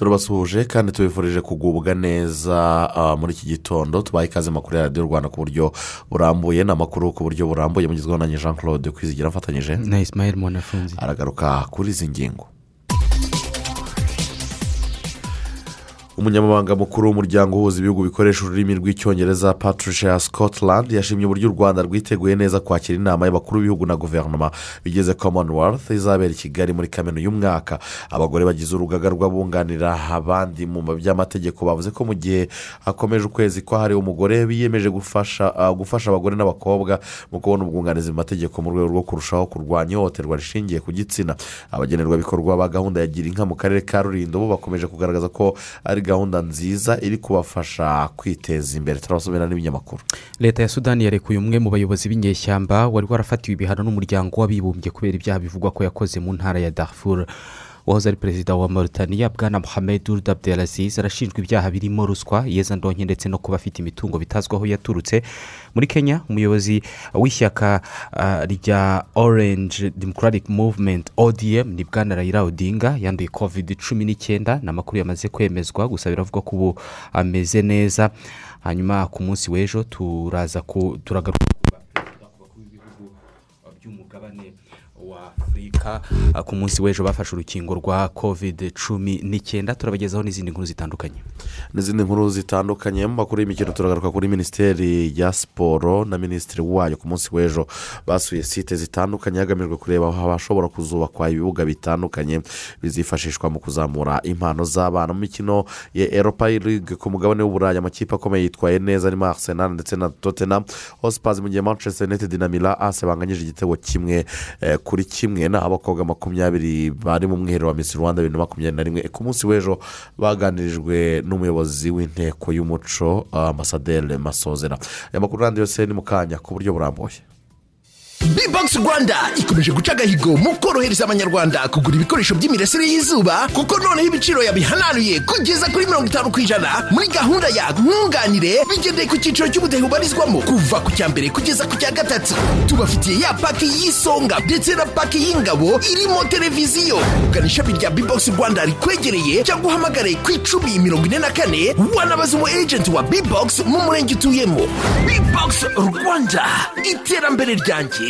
Turabasuhuje kandi tubifurije kugubwa neza ah, muri iki gitondo. Tubaye ikaze makuru ya radiyo rwanda ku buryo burambuye ni amakuru ku buryo burambuye. Mugezweho na jean claude kwizigira afatanyije na isimayeli mwanafunzi. Aragaruka kuri izi ngingo. Umunyamabanga mukuru w'umuryango uhuza ibihugu bikoresha ururimi rw'icyongereza patricia scotland yashimye uburyo u rwanda rwiteguye neza kwakira inama y'abakuru b'ibihugu na guverinoma bigeze commonwealth izabera i kigali muri kamena uyu mwaka abagore bagize urugaga rw'abunganira abandi mu by'amategeko bavuze ko mu gihe hakomeje ukwezi kwahariwe umugore biyemeje gufasha ah, gufasha abagore n'abakobwa mu kubona ubwunganizi mu mategeko mu rwego rwo kurushaho kurwanya ihohoterwa rishingiye ku gitsina. Abagenerwabikorwa ba gahunda ya gira inka mu karere ka rulindo bo bakomeje kugaragaza ko ari gahunda nziza iri kubafasha kwiteza imbere. Turabasomera n'ibinyamakuru. Leta ya sudani yarekuye umwe mu bayobozi b'inyeshyamba wari warafatiwe ibihano n'umuryango w'abibumbye kubera ibyaha bivugwa ko yakoze mu ntara ya darfur. Wahoze ari perezida wa mauritania bwana mohamed Ould arashinjwa ibyaha birimo ruswa iyezandonke ndetse no kuba afite imitungo bitazwi aho yaturutse muri kenya umuyobozi w'ishyaka rya orange democratic movement odm ni bwana rayira odinga yanduye covid cumi n'icyenda ni amakuru yamaze kwemezwa gusa biravugwa ko ubu ameze neza hanyuma ku munsi w'ejo turaza turagaruka afurika Ah, ku munsi w'ejo bafashe urukingo rwa covid cumi n'icyenda. Turabagezaho n'izindi nkuru zitandukanye. N'izindi nkuru zitandukanye mu makuru y'imikino turagaruka kuri minisiteri ya siporo na minisitiri wayo ku munsi w'ejo. Basuye site zitandukanye hagamijwe kureba aho hashobora kuzubakwa ibibuga bitandukanye bizifashishwa mu kuzamura impano z'abana. Mu mikino ya eropa ligue ku mugabane w'uburayi amakipe akomeye yitwaye neza arimo arsenal ndetse na tottenham. Hosipazi mu gihe manchester united na mila ase banganyije igitego kimwe eh, kuri kimwe. Abakobwa makumyabiri bari mu mwiherero wa misi rwanda bibiri na makumyabiri na rimwe. Ku munsi w'ejo baganirijwe n'umuyobozi w'inteko y'umuco amasaderi masozera. Aya makuru kandi yose ni mu kanya ku buryo burambuye. Bbox rwanda ikomeje guca agahigo mu korohereza abanyarwanda kugura ibikoresho by'imirasire y'izuba kuko noneho ibiciro yabihananuye kugeza kuri mirongo itanu ku ijana muri gahunda ya nkunganire bigendeye ku cyiciro cy'ubudehe ubarizwamo kuva ku cya mbere kugeza ku cya gatatu. Tubafitiye ya paki y'isonga ndetse na paki y'ingabo irimo televiziyo. Gana ishami rya bbox rwanda rikwegereye cyangwa uhamagare ku icumi mirongo ine na kane wanabaza umu ejenti wa bbox mu murenge utuyemo. Bbox rwanda iterambere ryanjye.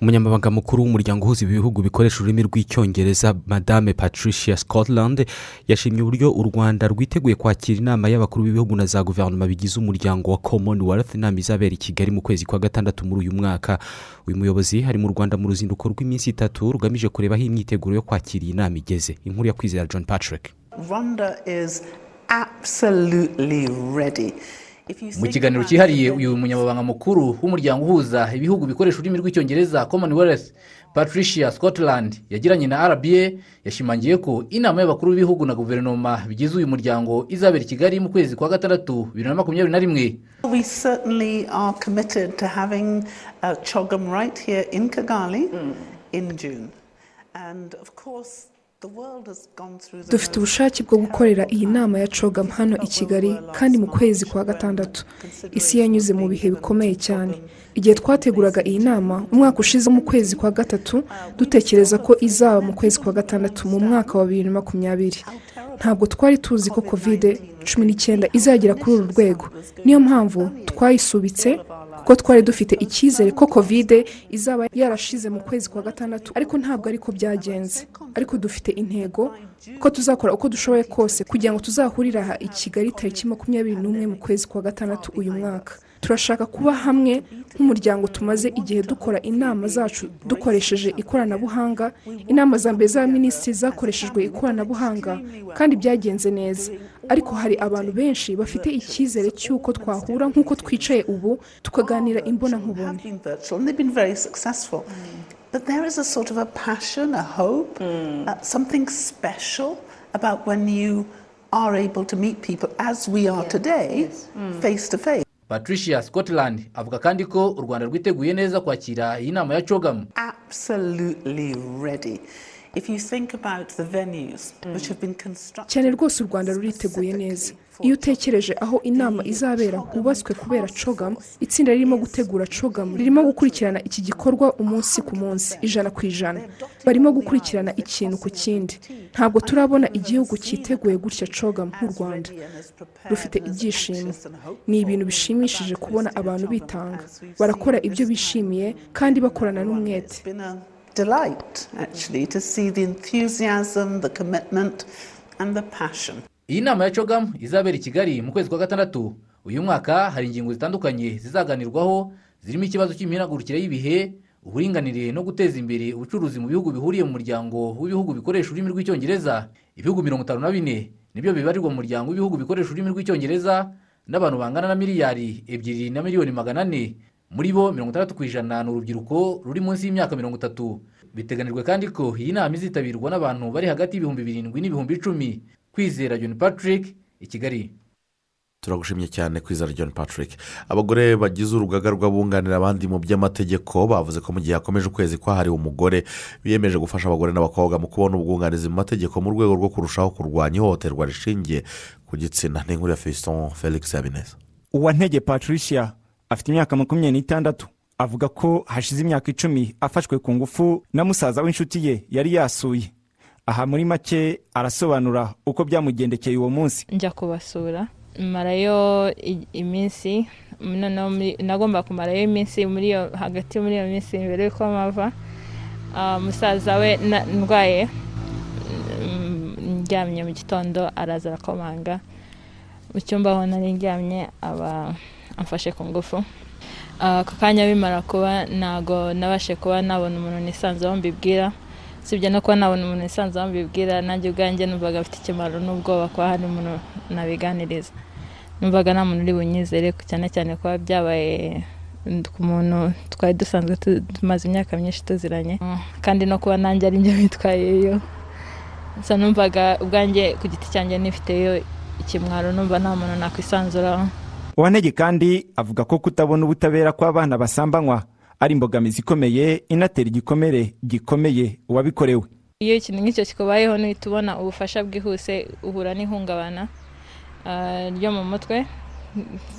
Umunyamabanga mukuru w'umuryango uhuza ibihugu bikoresha ururimi rw'icyongereza madame patricia scotland yashimye uburyo u rwanda rwiteguye kwakira inama y'abakuru b'ibihugu na za guverinoma bigize umuryango wa commonwealth inama izabera i kigali mu kwezi kwa gatandatu muri uyu mwaka. Uyu muyobozi ari mu rwanda mu ruzinduko rw'iminsi itatu rugamije kureba aho imyiteguro yo kwakira iyi nama igeze. Inkuru ya kwizera john patrick. Rwanda is absolutely ready. Mu kiganiro cyihariye uyu munyamabanga mukuru w'umuryango uhuza ibihugu bikoresha ururimi rw'icyongereza commonwealth patricia scotland yagiranye na rba yashimangiye ko inama y'abakuru b'ibihugu na guverinoma bigize uyu muryango izabera i kigali mu kwezi kwa gatandatu bibiri na makumyabiri na rimwe. Dufite ubushake bwo gukorera iyi nama ya cogam hano i kigali kandi mu kwezi kwa gatandatu. Isi yanyuze mu bihe bikomeye cyane. Igihe twateguraga iyi nama umwaka ushize mu kwezi kwa gatatu dutekereza ko izaba mu kwezi kwa gatandatu mu mwaka wa bibiri na makumyabiri. Ntabwo twari tuzi ko kovide cumi n'icyenda izagera kuri uru rwego. Niyo mpamvu twayisubitse kuko twari dufite icyizere ko kovide izaba yarashize mu kwezi kwa gatandatu ariko ntabwo ariko byagenze. Ariko dufite intego ko tuzakora uko dushoboye kose kugira ngo tuzahurire aha i kigali tariki makumyabiri n'umwe mu kwezi kwa gatandatu uyu mwaka. Turashaka kuba hamwe nk'umuryango tumaze igihe dukora inama zacu dukoresheje ikoranabuhanga. Inama za mbere z'abaminisitiri zakoreshejwe ikoranabuhanga kandi byagenze neza. Ariko hari abantu benshi bafite icyizere cy'uko twahura nk'uko twicaye ubu tukaganira imbonankubone. But there is a sort of a passion, a hope, uh, something special about when you are able to meet people as we are today, face to face. patricia scotland avuga kandi ko u rwanda rwiteguye neza kwakira iyi nama ya cogamu Absolutely ready. If you think about the venues which have been constructed. cyane rwose u rwanda ruriteguye neza. iyo utekereje aho inama izabera hubatswe kubera cogamu itsinda ririmo gutegura cogamu ririmo gukurikirana iki gikorwa umunsi ku munsi ijana ku ijana. barimo gukurikirana ikintu ku kindi. ntabwo turabona igihugu cyiteguye gutya cogamu nk'u rwanda. rufite ibyishimo. ni ibintu bishimishije kubona abantu bitanga. barakora ibyo bishimiye kandi bakorana n'umwete. Delight, actually, to see the enthusiasm, the commitment, and the passion. iyi nama ya cogamu izabera i kigali mu kwezi kwa gatandatu. Uyu mwaka hari ingingo zitandukanye zizaganirwaho zirimo ikibazo cy'imihindagurikire y'ibihe uburinganire no guteza imbere ubucuruzi mu bihugu bihuriye mu muryango w'ibihugu bikoresha ururimi rw'icyongereza. Ibihugu mirongo itanu na bine ni byo bibarirwa mu muryango w'ibihugu bikoresha ururimi rw'icyongereza n'abantu bangana na miliyari ebyiri na miliyoni magana ane. Muri bo mirongo itandatu ku ijana ni urubyiruko ruri munsi y'imyaka mirongo itatu. Biteganijwe kandi ko iyi nama izitabirwa n'abantu bari hagati y'ibihumbi birindwi n'ibihumbi icumi. Kwizera john patrick i kigali. Turagushimye cyane kwizera john patrick. Abagore bagize urugaga rw'abunganira abandi mu by'amategeko bavuze ko mu gihe hakomeje ukwezi kwahariwe umugore. Biyemeje gufasha abagore n'abakobwa mu kubona ubwunganizi mu mategeko mu rwego rwo kurushaho kurwanya ihohoterwa rishingiye ku gitsina. N'inkuru ya feston felix habineza. Uwantege patricia afite imyaka makumyabiri n'itandatu. Avuga ko hashize imyaka icumi afashwe ku ngufu na musaza w'inshuti ye yari yasuye. Aha muri make arasobanura uko byamugendekeye uwo munsi. Njya kubasura. Marayo iminsi nagomba kumarayo iminsi muri iyo hagati muri iyo minsi mbere y'uko mpava Ah, musaza we ndwaye. Ndyamye mu gitondo araza arakomanga. Mu cyumba aho nari ndyamye aba amfashe ku ngufu. Ah, ako kanya bimara kuba ntago nabashe kuba nabona umuntu nisanzeho mbibwira. Usibye no kuba nabona umuntu nisanzeho mbibwira nanjye ubwanjye numvaga afite ikimaro n'ubwoba kuba hari umuntu nabiganiriza. Numvaga nta muntu uri bunyizere cyane cyane kuba byabaye ku muntu twari dusanzwe tu- tumaze imyaka myinshi tuziranye. Kandi no kuba nanjye ari njye witwayeyo. So numvaga ubwanjye ku giti cyanjye nifiteyo ikimwaro numva nta muntu nakwisanzuraho. Uwantege kandi avuga ko kutabona ubutabera kw'abana basambanywa ari imbogamizi ikomeye inatera igikomere gikomeye uwabikorewe. Iyo ikintu nk'icyo kikubayeho nuhita ubona ubufasha bwihuse uhura n'ihungabana ah, ryo mu mutwe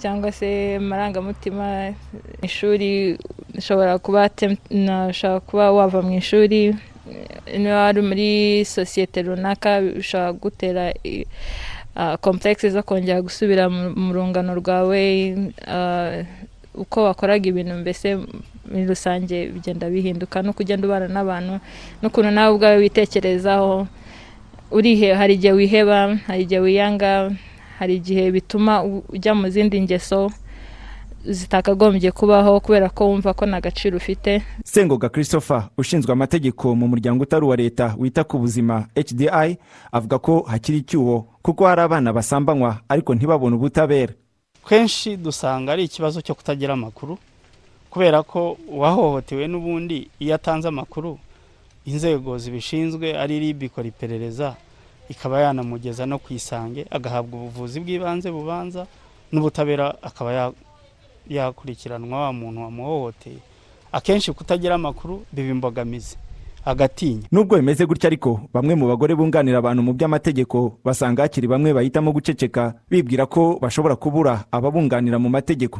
cyangwa se amarangamutima ishuri ushobora kuba ushobora kuba wava mu ishuri niba wari muri sosiyete runaka bishobora gutera i- ah, zo kongera gusubira mu rungano rwawe ah, uko wakoraga ibintu mbese muri rusange bigenda bihinduka no kugenda ubana n'abantu n'ukuntu nawe ubwawe witekerezaho urihe hari igihe wiheba hari igihe wiyanga hari igihe bituma ujya mu zindi ngeso. Zitakagombye kubaho kubera ko wumva ko nta gaciro ufite. Sengoga christopher ushinzwe amategeko mu muryango utari uwa leta wita ku buzima hdi avuga ko hakiri icyuho kuko hari abana basambanywa ariko ntibabone ubutabera. Kenshi dusanga ari ikibazo cyo kutagira amakuru kubera ko uwahohotewe n'ubundi iyo atanze amakuru inzego zibishinzwe ari rib ikora iperereza ikaba yanamugeza no ku isange agahabwa ubuvuzi bw'ibanze bubanza n'ubutabera akaba ya- yakurikiranwa wa muntu wamuhohoteye. Akenshi kutagira amakuru biba imbogamizi. Agatinya. Nubwo bimeze gutya ariko bamwe mu bagore bunganira abantu mu by'amategeko basanga hakiri bamwe bahitamo guceceka bibwira ko bashobora kubura ababunganira mu mategeko.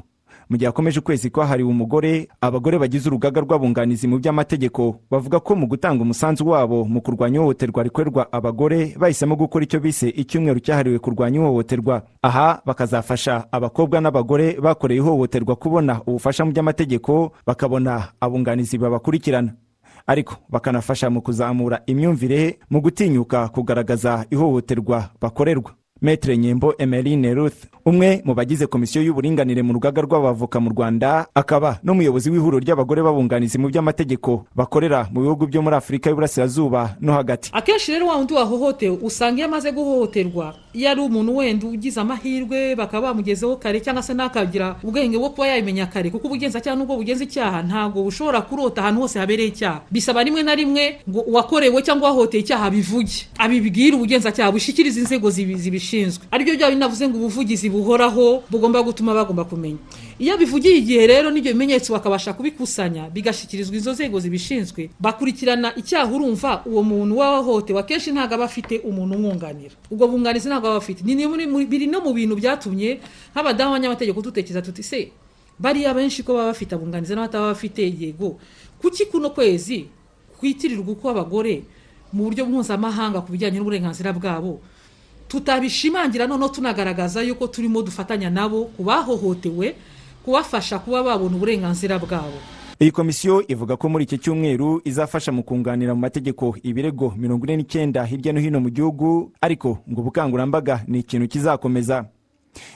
Mu gihe hakomeje ukwezi kwahariwe umugore abagore bagize urugaga rw'abunganizi mu by'amategeko bavuga ko mu gutanga umusanzu wabo mu kurwanya ihohoterwa rikorerwa abagore bahisemo gukora icyo bise icyumweru cyahariwe kurwanya ihohoterwa. Aha bakazafasha abakobwa n'abagore bakoreye ihohoterwa kubona ubufasha mu by'amategeko bakabona abunganizi babakurikirana. Ariko bakanafasha mu kuzamura imyumvire mu gutinyuka kugaragaza ihohoterwa bakorerwa. Metre nyembo emeline ruth umwe mu bagize komisiyo y'uburinganire mu rugaga rw'abavoka mu rwanda akaba n'umuyobozi w'ihuriro ry'abagore b'abunganizi mu by'amategeko bakorera mu bihugu byo muri afurika y'uburasirazuba no hagati. Akenshi rero wa wundi wahohotewe usanga iyo amaze guhohoterwa iyo ari umuntu wenda ugize amahirwe bakaba bamugezeho kare cyangwa se n'akagira ubwenge bwo kuba yabimenya kare kuko ubugenzacyaha n'ubwo bugenza icyaha ntabwo bushobora kurota ahantu hose habereye icyaha. Bisaba rimwe na rimwe ngo uwakorewe cyangwa uwahohoteye icyaha abivuge. Abibwire ubugenzacyaha bushyikirize inzego zibi- zibishinzwe ari byo byaba binavuze ngo ubuvugizi buhoraho bugomba gutuma bagomba kumenya. Iyo bivugiye igihe rero n'ibyo bimenyetso bakabasha kubikusanya bigashyikirizwa izo nzego zibishinzwe bakurikirana icyaha urumva uwo muntu wahohotewe akenshi ntabwo aba afite umuntu umwunganira. Ubwo bunganizi ntabwo aba afite. Biri no mu bintu byatumye nk'abadamu b'abanyamategeko dutekereza tuti se bariya benshi ko baba bafite abunganizi n'abataba bafite yego kuki kuno kwezi kwitirirwa uko abagore mu buryo mpuzamahanga ku bijyanye n'uburenganzira bwabo tutabishimangira noneho tunagaragaza yuko turimo dufatanya nabo ku bahohotewe kubafasha kuba babona uburenganzira bwabo. Iyi komisiyo ivuga ko muri iki cyumweru izafasha mu kunganira mu mategeko ibirego mirongo ine n'icyenda hirya no hino mu gihugu ariko ngo ubukangurambaga ni ikintu kizakomeza.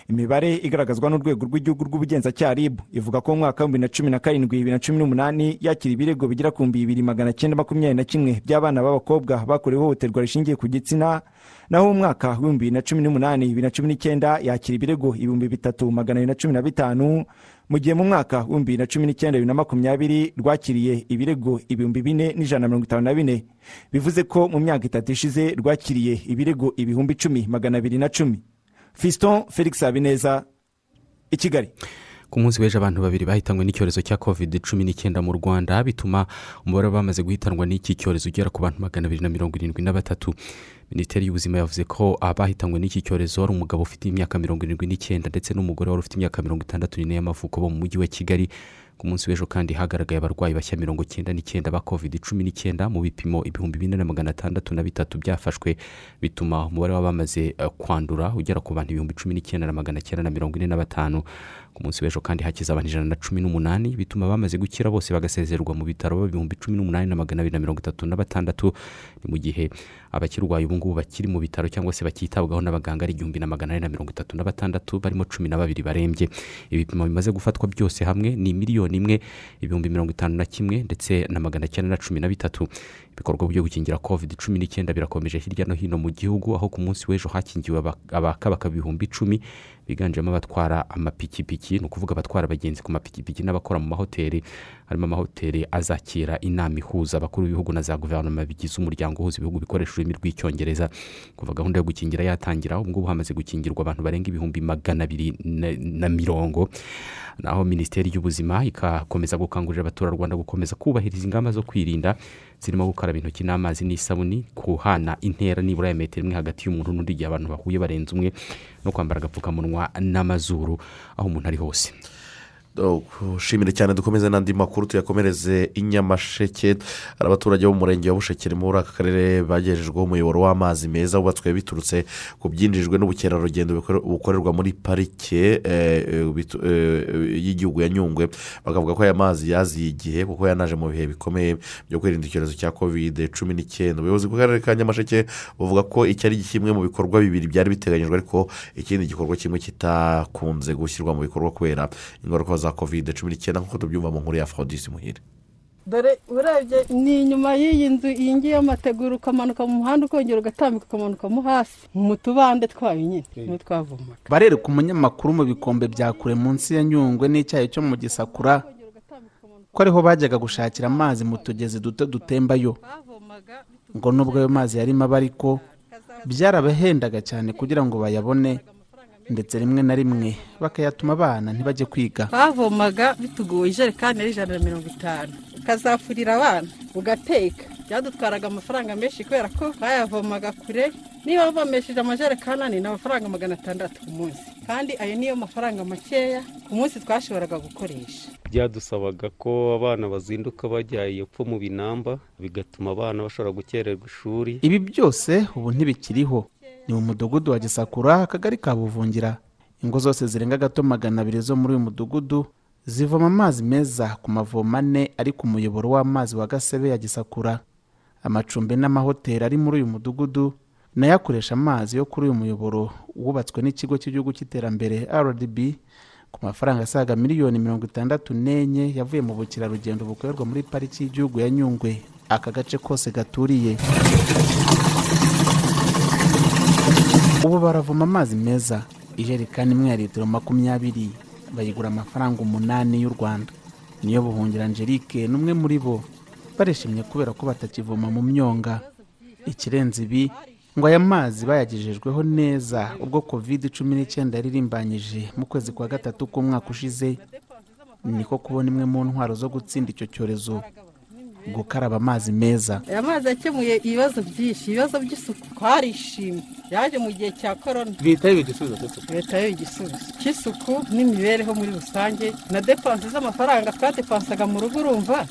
Imibare igaragazwa n'urwego rw'igihugu rw'ubugenzacyaha rib ivuga ko mu mwaka w'ibihumbi na cumi na karindwi bibiri na cumi n'umunani yakira ibirego bigera ku bihumbi bibiri magana cyenda makumyabiri na kimwe by'abana b'abakobwa bakorewe ihohoterwa rishingiye ku gitsina naho mu mwaka w'ibihumbi bibiri na cumi n'umunani bibiri na cumi n'icyenda yakira ibirego ibihumbi bitatu magana abiri na cumi na bitanu. Mu gihe mu mwaka w'ibihumbi bibiri na cumi n'icyenda bibiri na makumyabiri rwakiriye ibirego ibihumbi bine n'ijana na mirongo itanu na bine. Bivuze ko mu myaka itatu ishize rwakiriye ibirego ibihumbi icumi magana abiri na cumi. Fiston felix habineza i kigali. Ku munsi w'ejo abantu babiri bahitanywe n'icyorezo cya covid cumi n'icyenda mu rwanda bituma umubare w'abamaze guhitanwa n'iki cyorezo ugera ku bantu magana abiri na mirongo irindwi na batatu. Minisiteri y'ubuzima yavuze ko abahitanywe n'iki cyorezo ari umugabo ufite imyaka mirongo irindwi n'icyenda ndetse n'umugore wari ufite imyaka mirongo itandatu n'ine y'amavuko bo mu mujyi wa kigali. Ku munsi w'ejo kandi hagaragaye abarwayi bashya mirongo icyenda n'icyenda ba covid cumi n'icyenda mu bipimo ibihumbi bine na magana atandatu na bitatu byafashwe. Bituma umubare w'abamaze kwandura ugera ku bantu ibihumbi cumi n'icyenda na magana cyenda na mirongo ine na batanu. Ku munsi w'ejo kandi hakize abantu ijana na cumi n'umunani bituma abamaze gukira bose bagasezererwa mu bitaro ibihumbi cumi n'umunani na magana abiri na mirongo itatu na batandatu. Ni mu gihe abakirwaye ubu ngubu bakiri mu bitaro cyangwa se bakitabwaho n'abaganga ari igihumbi na magana ane na mirongo itatu na batandatu barimo cumi na babiri barembye. Ibipimo bimaze gufatwa byose hamwe ni miliyoni imwe ibihumbi mirongo itanu na kimwe ndetse na magana cyenda na cumi na bitatu. Ibikorwa byo gukingira covid cumi n'icyenda birakomeje hirya no hino mu gihugu aho ku munsi w'ejo hakingiwe aba- abakabaka ibihumbi icumi biganjemo abatwara amapikipiki. Ni ukuvuga abatwara abagenzi ku mapikipiki n'abakora mu mahoteli harimo amahoteli azakira inama ihuza abakuru b'ibihugu na za guverinoma bigize umuryango uhuza ibihugu bikoresha ururimi rw'icyongereza. Kuva gahunda yo gukingira yatangira ubu ngubu hamaze gukingirwa abantu barenga ibihumbi magana abiri na- mirongo. Naho minisiteri y'ubuzima ikakomeza gukangurira abaturarwanda gukomeza kubahiriza ingamba zo kwirinda zirimo gukaraba intoki n'amazi n'isabuni kuhana intera nibura ya metero imwe hagati y'umuntu n'undi igihe abantu bahuye barenze umwe no kwambara agapfukamunwa n'amazuru. Aho umuntu ari hose. Ushimire cyane dukomeze n'andi makuru tuyakomereze i nyamasheke hari abaturage bo mu murenge wa bushekeri muri aka karere bagejejweho umuyoboro w'amazi meza wubatswe biturutse ku byinjijwe n'ubukerarugendo bukore- bukorerwa muri parike eh, eh, eh, y'igihugu ya nyungwe. Bakavuga ko aya mazi yaziye igihe kuko yanaje mu bihe bikomeye byo kwirinda icyorezo cya kovide cumi n'icyenda ubuyobozi bw'akarere ka nyamasheke buvuga ko iki ari kimwe mu bikorwa bibiri byari biteganyijwe ariko ikindi gikorwa kimwe kitakunze gushyirwa mu bikorwa kubera ingaruka za kovide cumi n'icyenda nk'uko tubyumva mu nkuru ya fodisi muhire. Dore urebye ni inyuma y'iyi nzu iyi ngiyi y'amategura ukamanuka mu muhanda ukongera ugatambika ukamanukamo hasi. Mu tubande twayo nyine ni ho twavomaga barereka umunyamakuru mu bikombe bya kure munsi ya nyungwe n'icyayi cyo mu gisakura ko ariho bajyaga gushakira amazi mu tugezi duto dutembayo. Ngo nubwo ayo mazi yarimo aba ariko byarabahendaga cyane kugira ngo bayabone. Ndetse rimwe na rimwe bakayatuma abana ntibajye kwiga. Twavomaga bitugoye ijerekani ari ijana na mirongo itanu. Ukazafurira abana ugateka. Byadutwaraga amafaranga menshi kubera ko bayavomaga kure niba bavomesheje amajerekani ane ni amafaranga magana atandatu ku munsi. Kandi ayo niyo mafaranga makeya ku munsi twashoboraga gukoresha. Byadusabaga ko abana bazinduka bajya epfo mu binamba bigatuma abana bashobora gukererwa ishuri. Ibi byose ubu ntibikiriho. Ni mu mudugudu wa gisakura akagari ka buvungira ingo zose zirenga gato magana abiri zo muri uyu mudugudu zivoma amazi meza ku mavomo ane ari ku muyoboro w'amazi wa gasebe ya gisakura. Amacumbi n'amahoteli ari muri uyu mudugudu na yo akoresha amazi yo kuri uyu muyoboro wubatswe n'ikigo cy'igihugu cy'iterambere rdb ku mafaranga asaga miliyoni mirongo itandatu n'enye yavuye mu bukerarugendo bukorerwa muri pariki y'igihugu ya nyungwe aka gace kose gaturiye. Ubu baravoma amazi meza. Ijerekani imwe ya litiro makumyabiri bayigura amafaranga umunani y'u rwanda. Niyo buhungira angelique n'umwe muri bo. Barishimye kubera ko batakivoma mu myonga. Ikirenze ibi ngo aya mazi bayagejejweho neza ubwo covid cumi n'icyenda yaririmbanyije mu kwezi kwa gatatu k'umwaka ushize. Niko kubona imwe mu ntwaro zo gutsinda icyo cyorezo. Gukaraba amazi meza. Aya mazi yakemuye ibibazo byinshi ibibazo by'isuku. Twarishimye. Yaje mu gihe cya korona leta yiwe igisubizo cy'isuku. Leta yiwe igisubizo cy'isuku n'imibereho muri rusange. Na depanse z'amafaranga twadepansaga mu rugo urumva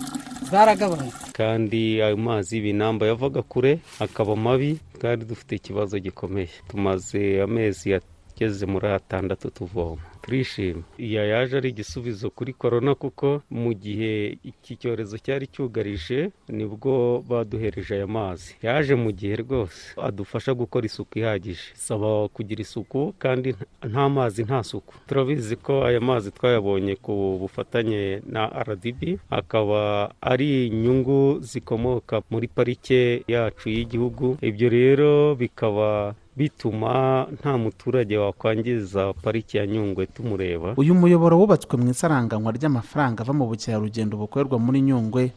zaragabanutse. Kandi ayo mazi y'ibinamba yavaga kure akaba mabi twari dufite ikibazo gikomeye. Tumaze amezi yageze muri atandatu tuvoma. Turishima iya yaje ari igisubizo kuri korona kuko mu gihe iki cyorezo cyari cyugarije ni bwo baduhereje aya mazi. Yaje mu gihe rwose. Adufasha gukora isuku ihagije. Saba kugira isuku kandi nta mazi nta suku. Turabizi ko aya mazi twayabonye ku bufatanye na rdb akaba ari inyungu zikomoka muri parike yacu y'igihugu. Ibyo rero bikaba bituma nta muturage wakwangiza pariki ya nyungwe tumureba. Uyu muyoboro wubatswe mu isaranganywa ry'amafaranga ava mu bukerarugendo bukorerwa muri nyungwe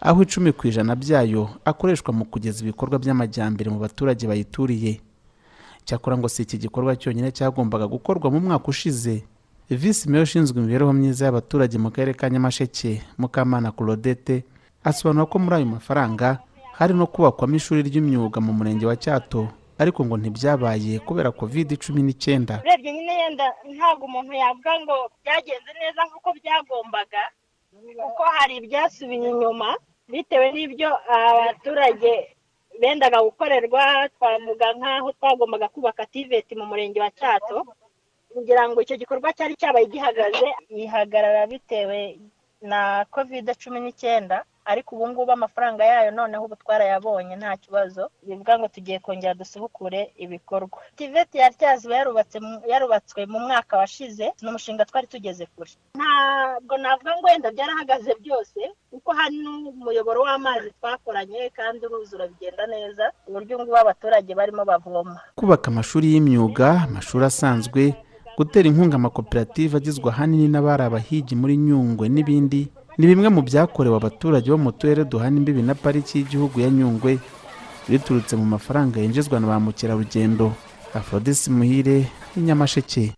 aho icumi ku ijana byayo akoreshwa mu kugeza ibikorwa by'amajyambere mu baturage bayituriye. Cyakora ngo si iki gikorwa cyonyine cyagombaga gukorwa mu mwaka ushize. Visi meya ushinzwe imibereho myiza y'abaturage mu karere ka nyamasheke mukamana claudette asobanura ko muri ayo mafaranga hari no kubakwamo ishuri ry'imyuga mu murenge wa cyato. Ariko ngo ntibyabaye kubera covid cumi n'icyenda. Urebye nyine yenda ntabwo umuntu yavuga ngo byagenze neza nk'uko byagombaga kuko hari ibyasubiye inyuma bitewe n'ibyo abaturage bendaga gukorerwa twavuga nk'aho twagombaga kubaka tiveti mu murenge wa cyato kugira ngo icyo gikorwa cyari cyabaye gihagaze yihagarara bitewe na kovide cumi n'icyenda. Ariko ubu ngubu amafaranga yayo noneho ubu twarayabonye nta kibazo. Bivuga ngo tugiye kongera dusubukure ibikorwa. Tiveti yari cyazwe yarubatswe mu mwaka washize ni umushinga twari tugeze kure. Ntabwo navuga ngo wenda byarahagaze byose kuko hano umuyoboro w'amazi twakoranye kandi uruzura bigenda neza uburyo ngubu abaturage barimo bavoma. Kubaka amashuri y'imyuga amashuri asanzwe gutera inkunga amakoperative agizwe ahanini n'abari abahigi muri nyungwe n'ibindi ni bimwe mu byakorewe abaturage bo mu turere duhana imbibi na pariki y'igihugu ya nyungwe biturutse mu mafaranga yinjizwa na ba mukerarugendo. Afrodisi muhire y'inyamasheke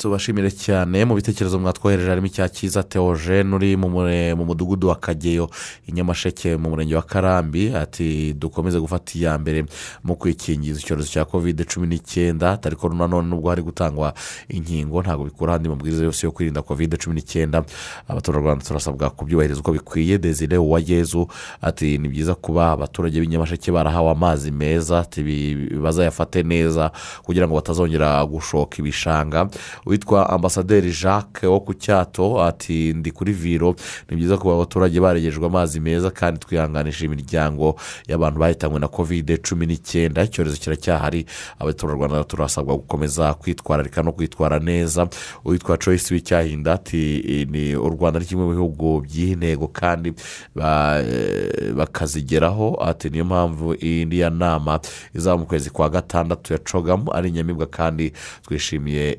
tubashimire cyane mu bitekerezo mwatwohereje harimo icya cyiza teogene uri mu mudugudu wa kageyo i nyamasheke mu murenge wa karambi. Ati dukomeze gufata iya mbere mu kwikingiza icyorezo cya kovide cumi n'icyenda ariko nanone nubwo hari gutangwa inkingo ntabwo bikura andi mabwiriza yose yo kwirinda kovide cumi n'icyenda abaturarwanda turasabwa kubyubahiriza uko bikwiye. Desire uwayezu ati ni byiza kuba abaturage b'inyamasheke barahawe amazi meza bazayafate neza kugira ngo batazongera gushoka ibishanga. Witwa ambasaderi jacques wo ku cyato ati ndi kuri viro. Ni byiza kuba abaturage baregejwe amazi meza kandi twihanganisha imiryango y'abantu bahitanywe na kovide cumi n'icyenda. Icyorezo kiracyahari abaturarwanda turasabwa gukomeza kwitwararika no kwitwara neza. Uwitwa joyce w'icyahinda ati ni u rwanda ni kimwe mu bihugu by'iyi ntego kandi bakazigeraho. Ati niyo mpamvu iriya nama izaba mu kwezi kwa gatandatu ya cogamu ari inyamibwa kandi twishimiye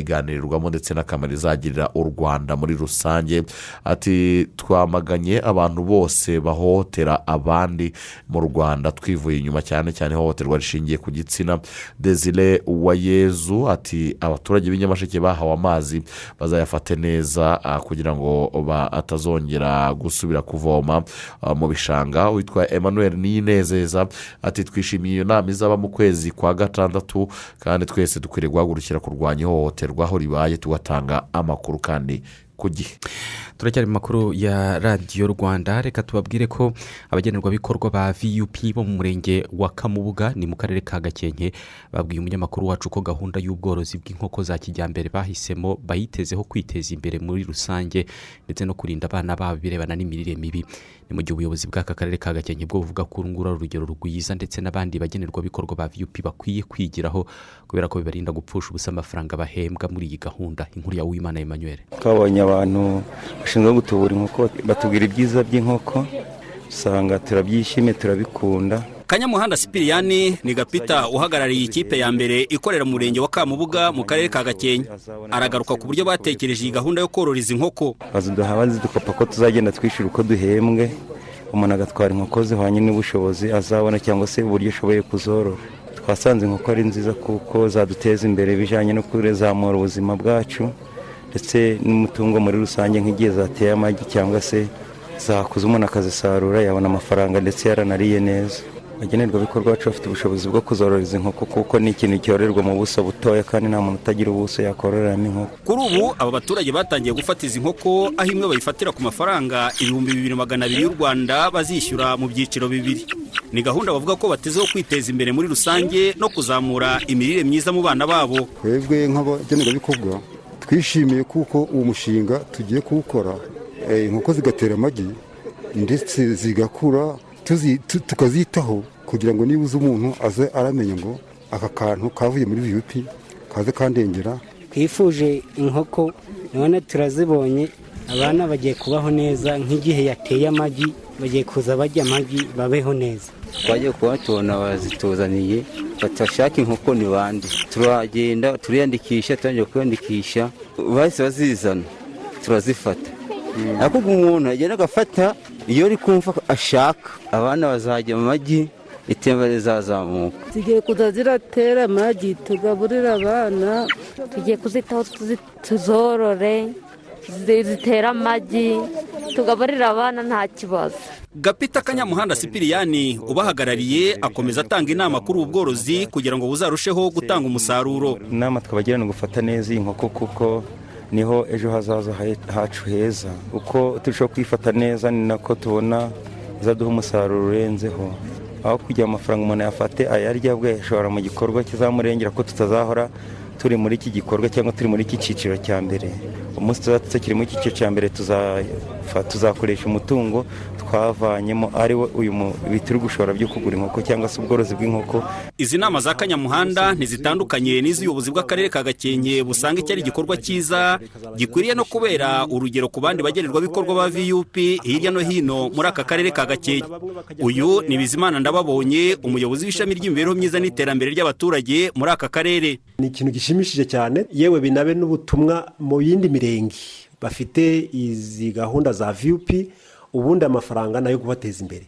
ibizayiganirirwamo ndetse n'akamaro izagirira u rwanda muri rusange. Ati twamaganye abantu bose bahohotera abandi mu rwanda. Twivuye inyuma cyane cyane ihohoterwa rishingiye ku gitsina. Desire uwayezu ati abaturage b'inyamasheke bahawe amazi bazayafate neza kugira ngo atazongera gusubira kuvoma mu bishanga. Witwa emmanuel niyinezeza ati twishimiye iyo nama izaba mu kwezi kwa gatandatu kandi twese dukwiriye guhagurukira kurwanya ihohoterwa. Aho ribaye tugatanga amakuru kandi ku gihe. Turacyari mu makuru ya radiyo rwanda. Reka tubabwire ko abagenerwabikorwa ba vup bo mu murenge wa kamubuga ni mu karere ka gakenke babwiye umunyamakuru wacu ko gahunda y'ubworozi bw'inkoko za kijyambere bahisemo bayitezeho kwiteza imbere muri rusange ndetse no kurinda abana babo birebana n'imirire mibi. Ni mu gihe ubuyobozi bw'aka karere ka gakenke bwo buvuga ko urungura urugero rwiza ndetse n'abandi bagenerwabikorwa ba vup bakwiye kwigiraho kubera ko bibarinda gupfusha ubusa amafaranga bahembwa muri iyi gahunda. Inkuru ya uwimana emmanuel. Abantu bashinzwe gutubura inkoko batubwira ibyiza by'inkoko usanga turabyishimiye turabikunda. Kanyamuhanda sipiriyani ni gapita uhagarariye ikipe ya mbere ikorera mu murenge wa kamubuga mu karere ka gakenke. Aragaruka ku buryo batekereje iyi gahunda yo korora izi nkoko baziduha bazidukopa ko tuzagenda twishyura uko duhembwe. Umuntu agatwara inkoko zihwanye n'ubushobozi azabona cyangwa se uburyo ashoboye kuzorora. Twasanze inkoko ari nziza kuko zaduteza imbere bijyanye no kuzamura ubuzima bwacu. Ndetse n'umutungo muri rusange nk'igihe zateye amagi cyangwa se zakuze umuntu akazisarura yabona amafaranga ndetse yaranariye neza. Abagenerwabikorwa bacu bafite ubushobozi bwo kuzororeza inkoko kuko ni ikintu cyororerwa mu buso butoya kandi nta muntu utagira ubuso yakororeramo inkoko. Kuri ubu aba baturage batangiye gufata izi nkoko aho imwe bayifatira ku mafaranga ibihumbi bibiri magana abiri y'u rwanda bazishyura mu byiciro bibiri. Ni gahunda bavuga ko batezeho kwiteza imbere muri rusange no kuzamura imirire myiza mu bana babo. Twebwe nk'abagenerwabikorwa twishimiye kuko uwo mushinga tugiye kuwukora inkoko zigatera amagi ndetse zigakura tukazitaho kugira ngo nibuze umuntu aze aramenya ngo aka kantu kavuye muri viyupi kaze kandengera. Twifuje inkoko none turazibonye abana bagiye kubaho neza nk'igihe yateye amagi bagiye kuza bajya amagi babeho neza. Twagiye kuba tubona bazituzaniye batashaka inkoko ni bande? Turagenda turiyandikisha turangiye kwiyandikisha. Bahise bazizana turazifata. Ariko umuntu agenda agafata iyo ari kumva ashaka abana bazajya mu magi iterambere rizazamuka. Zigiye kuza ziratera amagi tugaburira abana tugiye kuzitaho tuzorore zitera amagi. Tugaburira abana nta kibazo. Gapita kanyamuhanda sipiriyani ubahagarariye akomeza atanga inama kuri ubu bworozi kugira ngo buzarusheho gutanga umusaruro. Inama twabagira ni gufata neza iyi nkoko kuko ni ho ejo hazaza hacu heza. Uko turushaho kwifata neza ni nako tubona izaduha umusaruro urenzeho. Aho kugira amafaranga umuntu yafate ayarya bwe yashobora mu gikorwa kizamurengera ko tutazahora turi muri iki gikorwa cyangwa turi muri iki cyiciro cya mbere. Umunsi tuzaba tukiri muri iki cyiciro cya mbere tuzakoresha umutungo twavanyemo ari wo uyu turi gushora byo kugura inkoko cyangwa se ubworozi bw'inkoko. Izi nama za kanyamuhanda ntizitandukanye n'iz'ubuyobozi bw'akarere ka gakenke busanga iki ari igikorwa cyiza gikwiriye no kubera urugero ku bandi bagenerwabikorwa ba vup hirya no hino muri aka karere ka gakenke. Uyu ni bizimana ndababonye umuyobozi w'ishami ry'imibereho myiza n'iterambere ry'abaturage muri aka karere. Ni ikintu gishimishije cyane. Yewe binabe n'ubutumwa mu yindi mirenge. Bafite izi gahunda za vup ubundi amafaranga na yo kubateza imbere.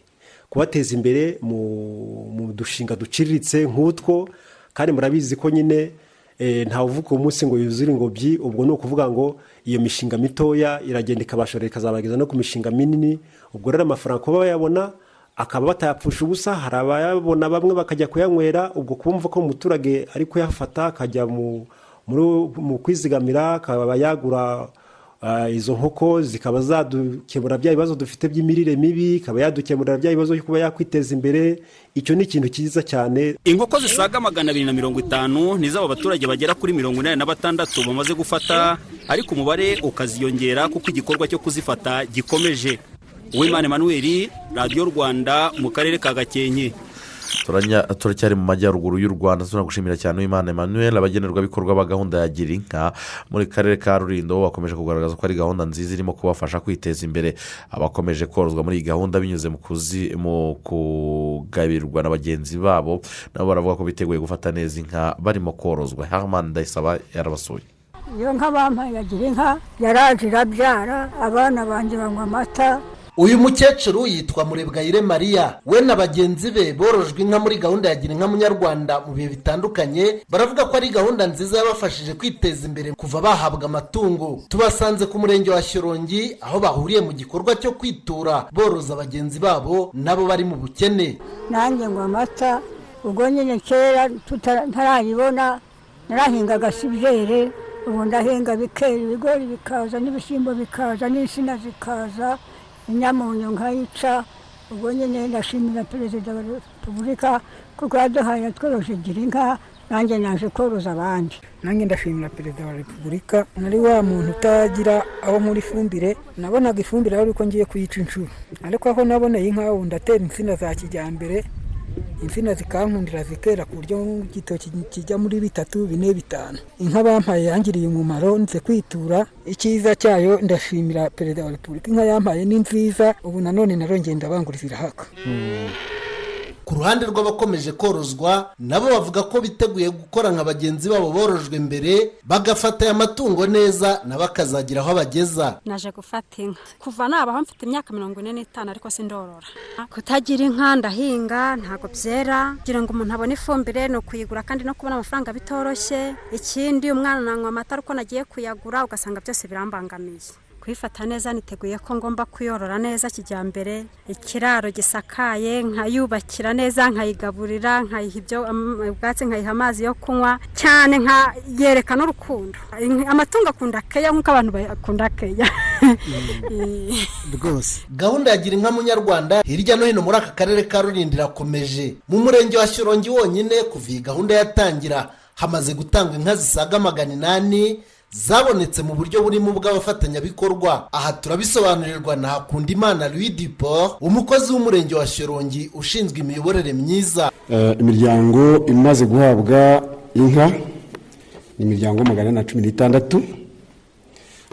Kubateza imbere mu dushinga duciriritse nk'utwo kandi murabizi ko nyine ntawe uvuga umunsi ngo yuzure ingobyi ubwo ni ukuvuga ngo iyo mishinga mitoya iragenda ikabashorera ikazabageza no ku mishinga minini. Ubwo rero amafaranga kuba bayabona akaba batayapfusha ubusa hari abayabona bamwe bakajya kuyanywera ubwo kumva ko umuturage ari kuyafata akajya mu kwizigamira akaba yagura izo nkoko zikaba zadukemura bya bibazo dufite by'imirire mibi ikaba yadukemurira bya bibazo byo kuba yakwiteza imbere. Icyo ni ikintu cyiza cyane. Inkoko zisaga magana abiri na mirongo itanu ni z'abo baturage bagera kuri mirongo inani na batandatu bamaze gufata ariko umubare ukaziyongera kuko igikorwa cyo kuzifata gikomeje. Uwimana emanuweli radiyo rwanda mu karere ka gakenke. Turacyari mu majyaruguru y'u rwanda tunagushimira cyane uwimana emmanuel abagenerwabikorwa ba gahunda ya gira inka muri karere ka rurindo bakomeje kugaragaza ko ari gahunda nziza irimo kubafasha kwiteza imbere. Abakomeje korozwa muri iyi gahunda binyuze mu kugabirwa na bagenzi babo nabo baravuga ko biteguye gufata neza inka barimo korozwa. Hamani ndayisaba yarabasuye iyo nka bampaye yagira inka yaraje irabyara abana banjye banywa amata uyu mukecuru yitwa murebwayire mariya we na bagenzi be borojwe inka muri gahunda ya gira inka munyarwanda mu bihe bitandukanye baravuga ko ari gahunda nziza yabafashije kwiteza imbere kuva bahabwa amatungo. Tubasanze ku murenge wa shyorongi aho bahuriye mu gikorwa cyo kwitura boroza bagenzi babo nabo bari mu bukene. Nanjye ngo amata ubwo nyine kera ntarayibona narahingaga sibyere ubu ndahinga bikera ibigori bikaza n'ibishyimbo bikaza n'insina zikaza. Inyamunyu nkayica ubwo nyine ndashimira perezida wa repubulika kuko yaduhaye tworoje gira inka nanjye naje koroza abandi nanjye ndashimira perezida wa repubulika nari wa muntu utagira aho muri ifumbire nabonaga ifumbire ari uko ngiye kuyica inshuro ariko aho naboneye inka ubu ndatera insina za kijyambere insina zikankundira zikera ku buryo igitoki kijya muri bitatu bine bitanu. Inka bampaye yangiriye umumaro nze kwitura. Icyiza cyayo ndashimira perezida wa repubulika. Inka yampaye ni nziza ubu nanone narongeye ndabanguriza irahaka ku ruhande rw'abakomeje korozwa nabo bavuga ko biteguye gukora nka bagenzi babo borojwe mbere bagafata aya matungo neza nabo akazagira aho abageza naje gufata inka. Kuva nabaho mfite imyaka mirongo ine n'itanu ariko sindorora. Kutagira inka ndahinga ntabwo byera. Kugira ngo umuntu abone ifumbire ni ukuyigura kandi no kubona amafaranga bitoroshye. Ikindi umwana nanywa amata ariko nagiye kuyagura ugasanga byose birambangamiye. Kuyifata neza niteguye ko ngomba kuyorora neza kijyambere. Ikiraro gisakaye nkayubakira neza nkayigaburira nkayiha ibyo ubwatsi nkayiha amazi yo kunywa cyane nkayereka n'urukundo. Amatungo akunda keya nk'uko abantu bakunda keya. Rwose. Gahunda ya gira inka munyarwanda hirya no hino muri aka karere ka rulindo irakomeje mu murenge wa shyorongi wonyine kuva iyi gahunda yatangira hamaze gutangwa inka zisaga magana inani zabonetse mu buryo burimo ubw'abafatanyabikorwa. Aha turabisobanurirwa na hakundimana louis duport umukozi w'umurenge wa shyorongi ushinzwe imiyoborere myiza. Imiryango imaze guhabwa inka ni imiryango magana na cumi n'itandatu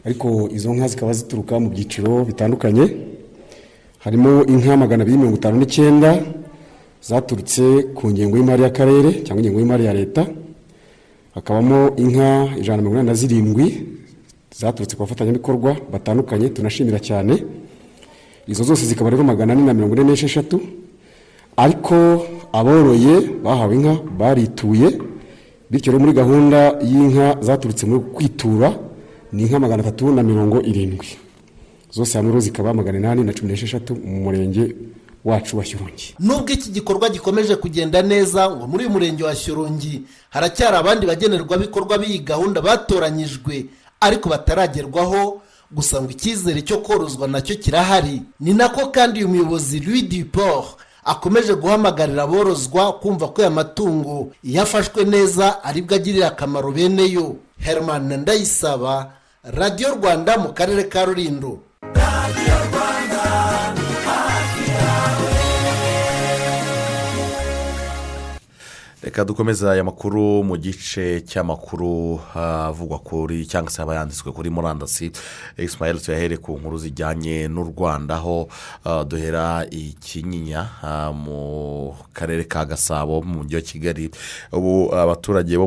ariko izo nka zikaba zituruka mu byiciro bitandukanye. Harimo inka magana abiri mirongo itanu n'icyenda zaturutse ku ngengo y'imari y'akarere cyangwa ingengo y'imari ya leta. Hakabamo inka ijana na mirongo inani na zirindwi zaturutse ku bafatanyabikorwa batandukanye tunashimira cyane. Izo zose zikaba rero magana ane na mirongo ine n'esheshatu. Ariko aboroye bahawe inka barituye. Bityo rero muri gahunda y'inka zaturutse muri kwitura ni inka magana atatu na mirongo irindwi. Zose hamwe rero zikaba magana inani na cumi n'esheshatu mu murenge wacu wa shyorongi nubwo iki gikorwa gikomeje kugenda neza ngo muri uyu murenge wa shyorongi haracyari abandi bagenerwabikorwa b'iyi gahunda batoranyijwe ariko bataragerwaho gusa ngo icyizere cyo korozwa na cyo kirahari. Ni nako kandi uyu muyobozi louis duport akomeje guhamagarira aborozwa kumva ko aya matungo iyo afashwe neza ari bwo agirira akamaro bene yo herman ndayisaba radiyo rwanda mu karere ka rulindo. Reka dukomeza aya makuru mu gice cy'amakuru avugwa kuri cyangwa se aba yanditswe kuri murandasi. Egisimaheli tuyahere ku nkuru zijyanye n'u rwanda aho duhera ikinyinya mu karere ka gasabo mu mujyi wa kigali. Ubu abaturage bo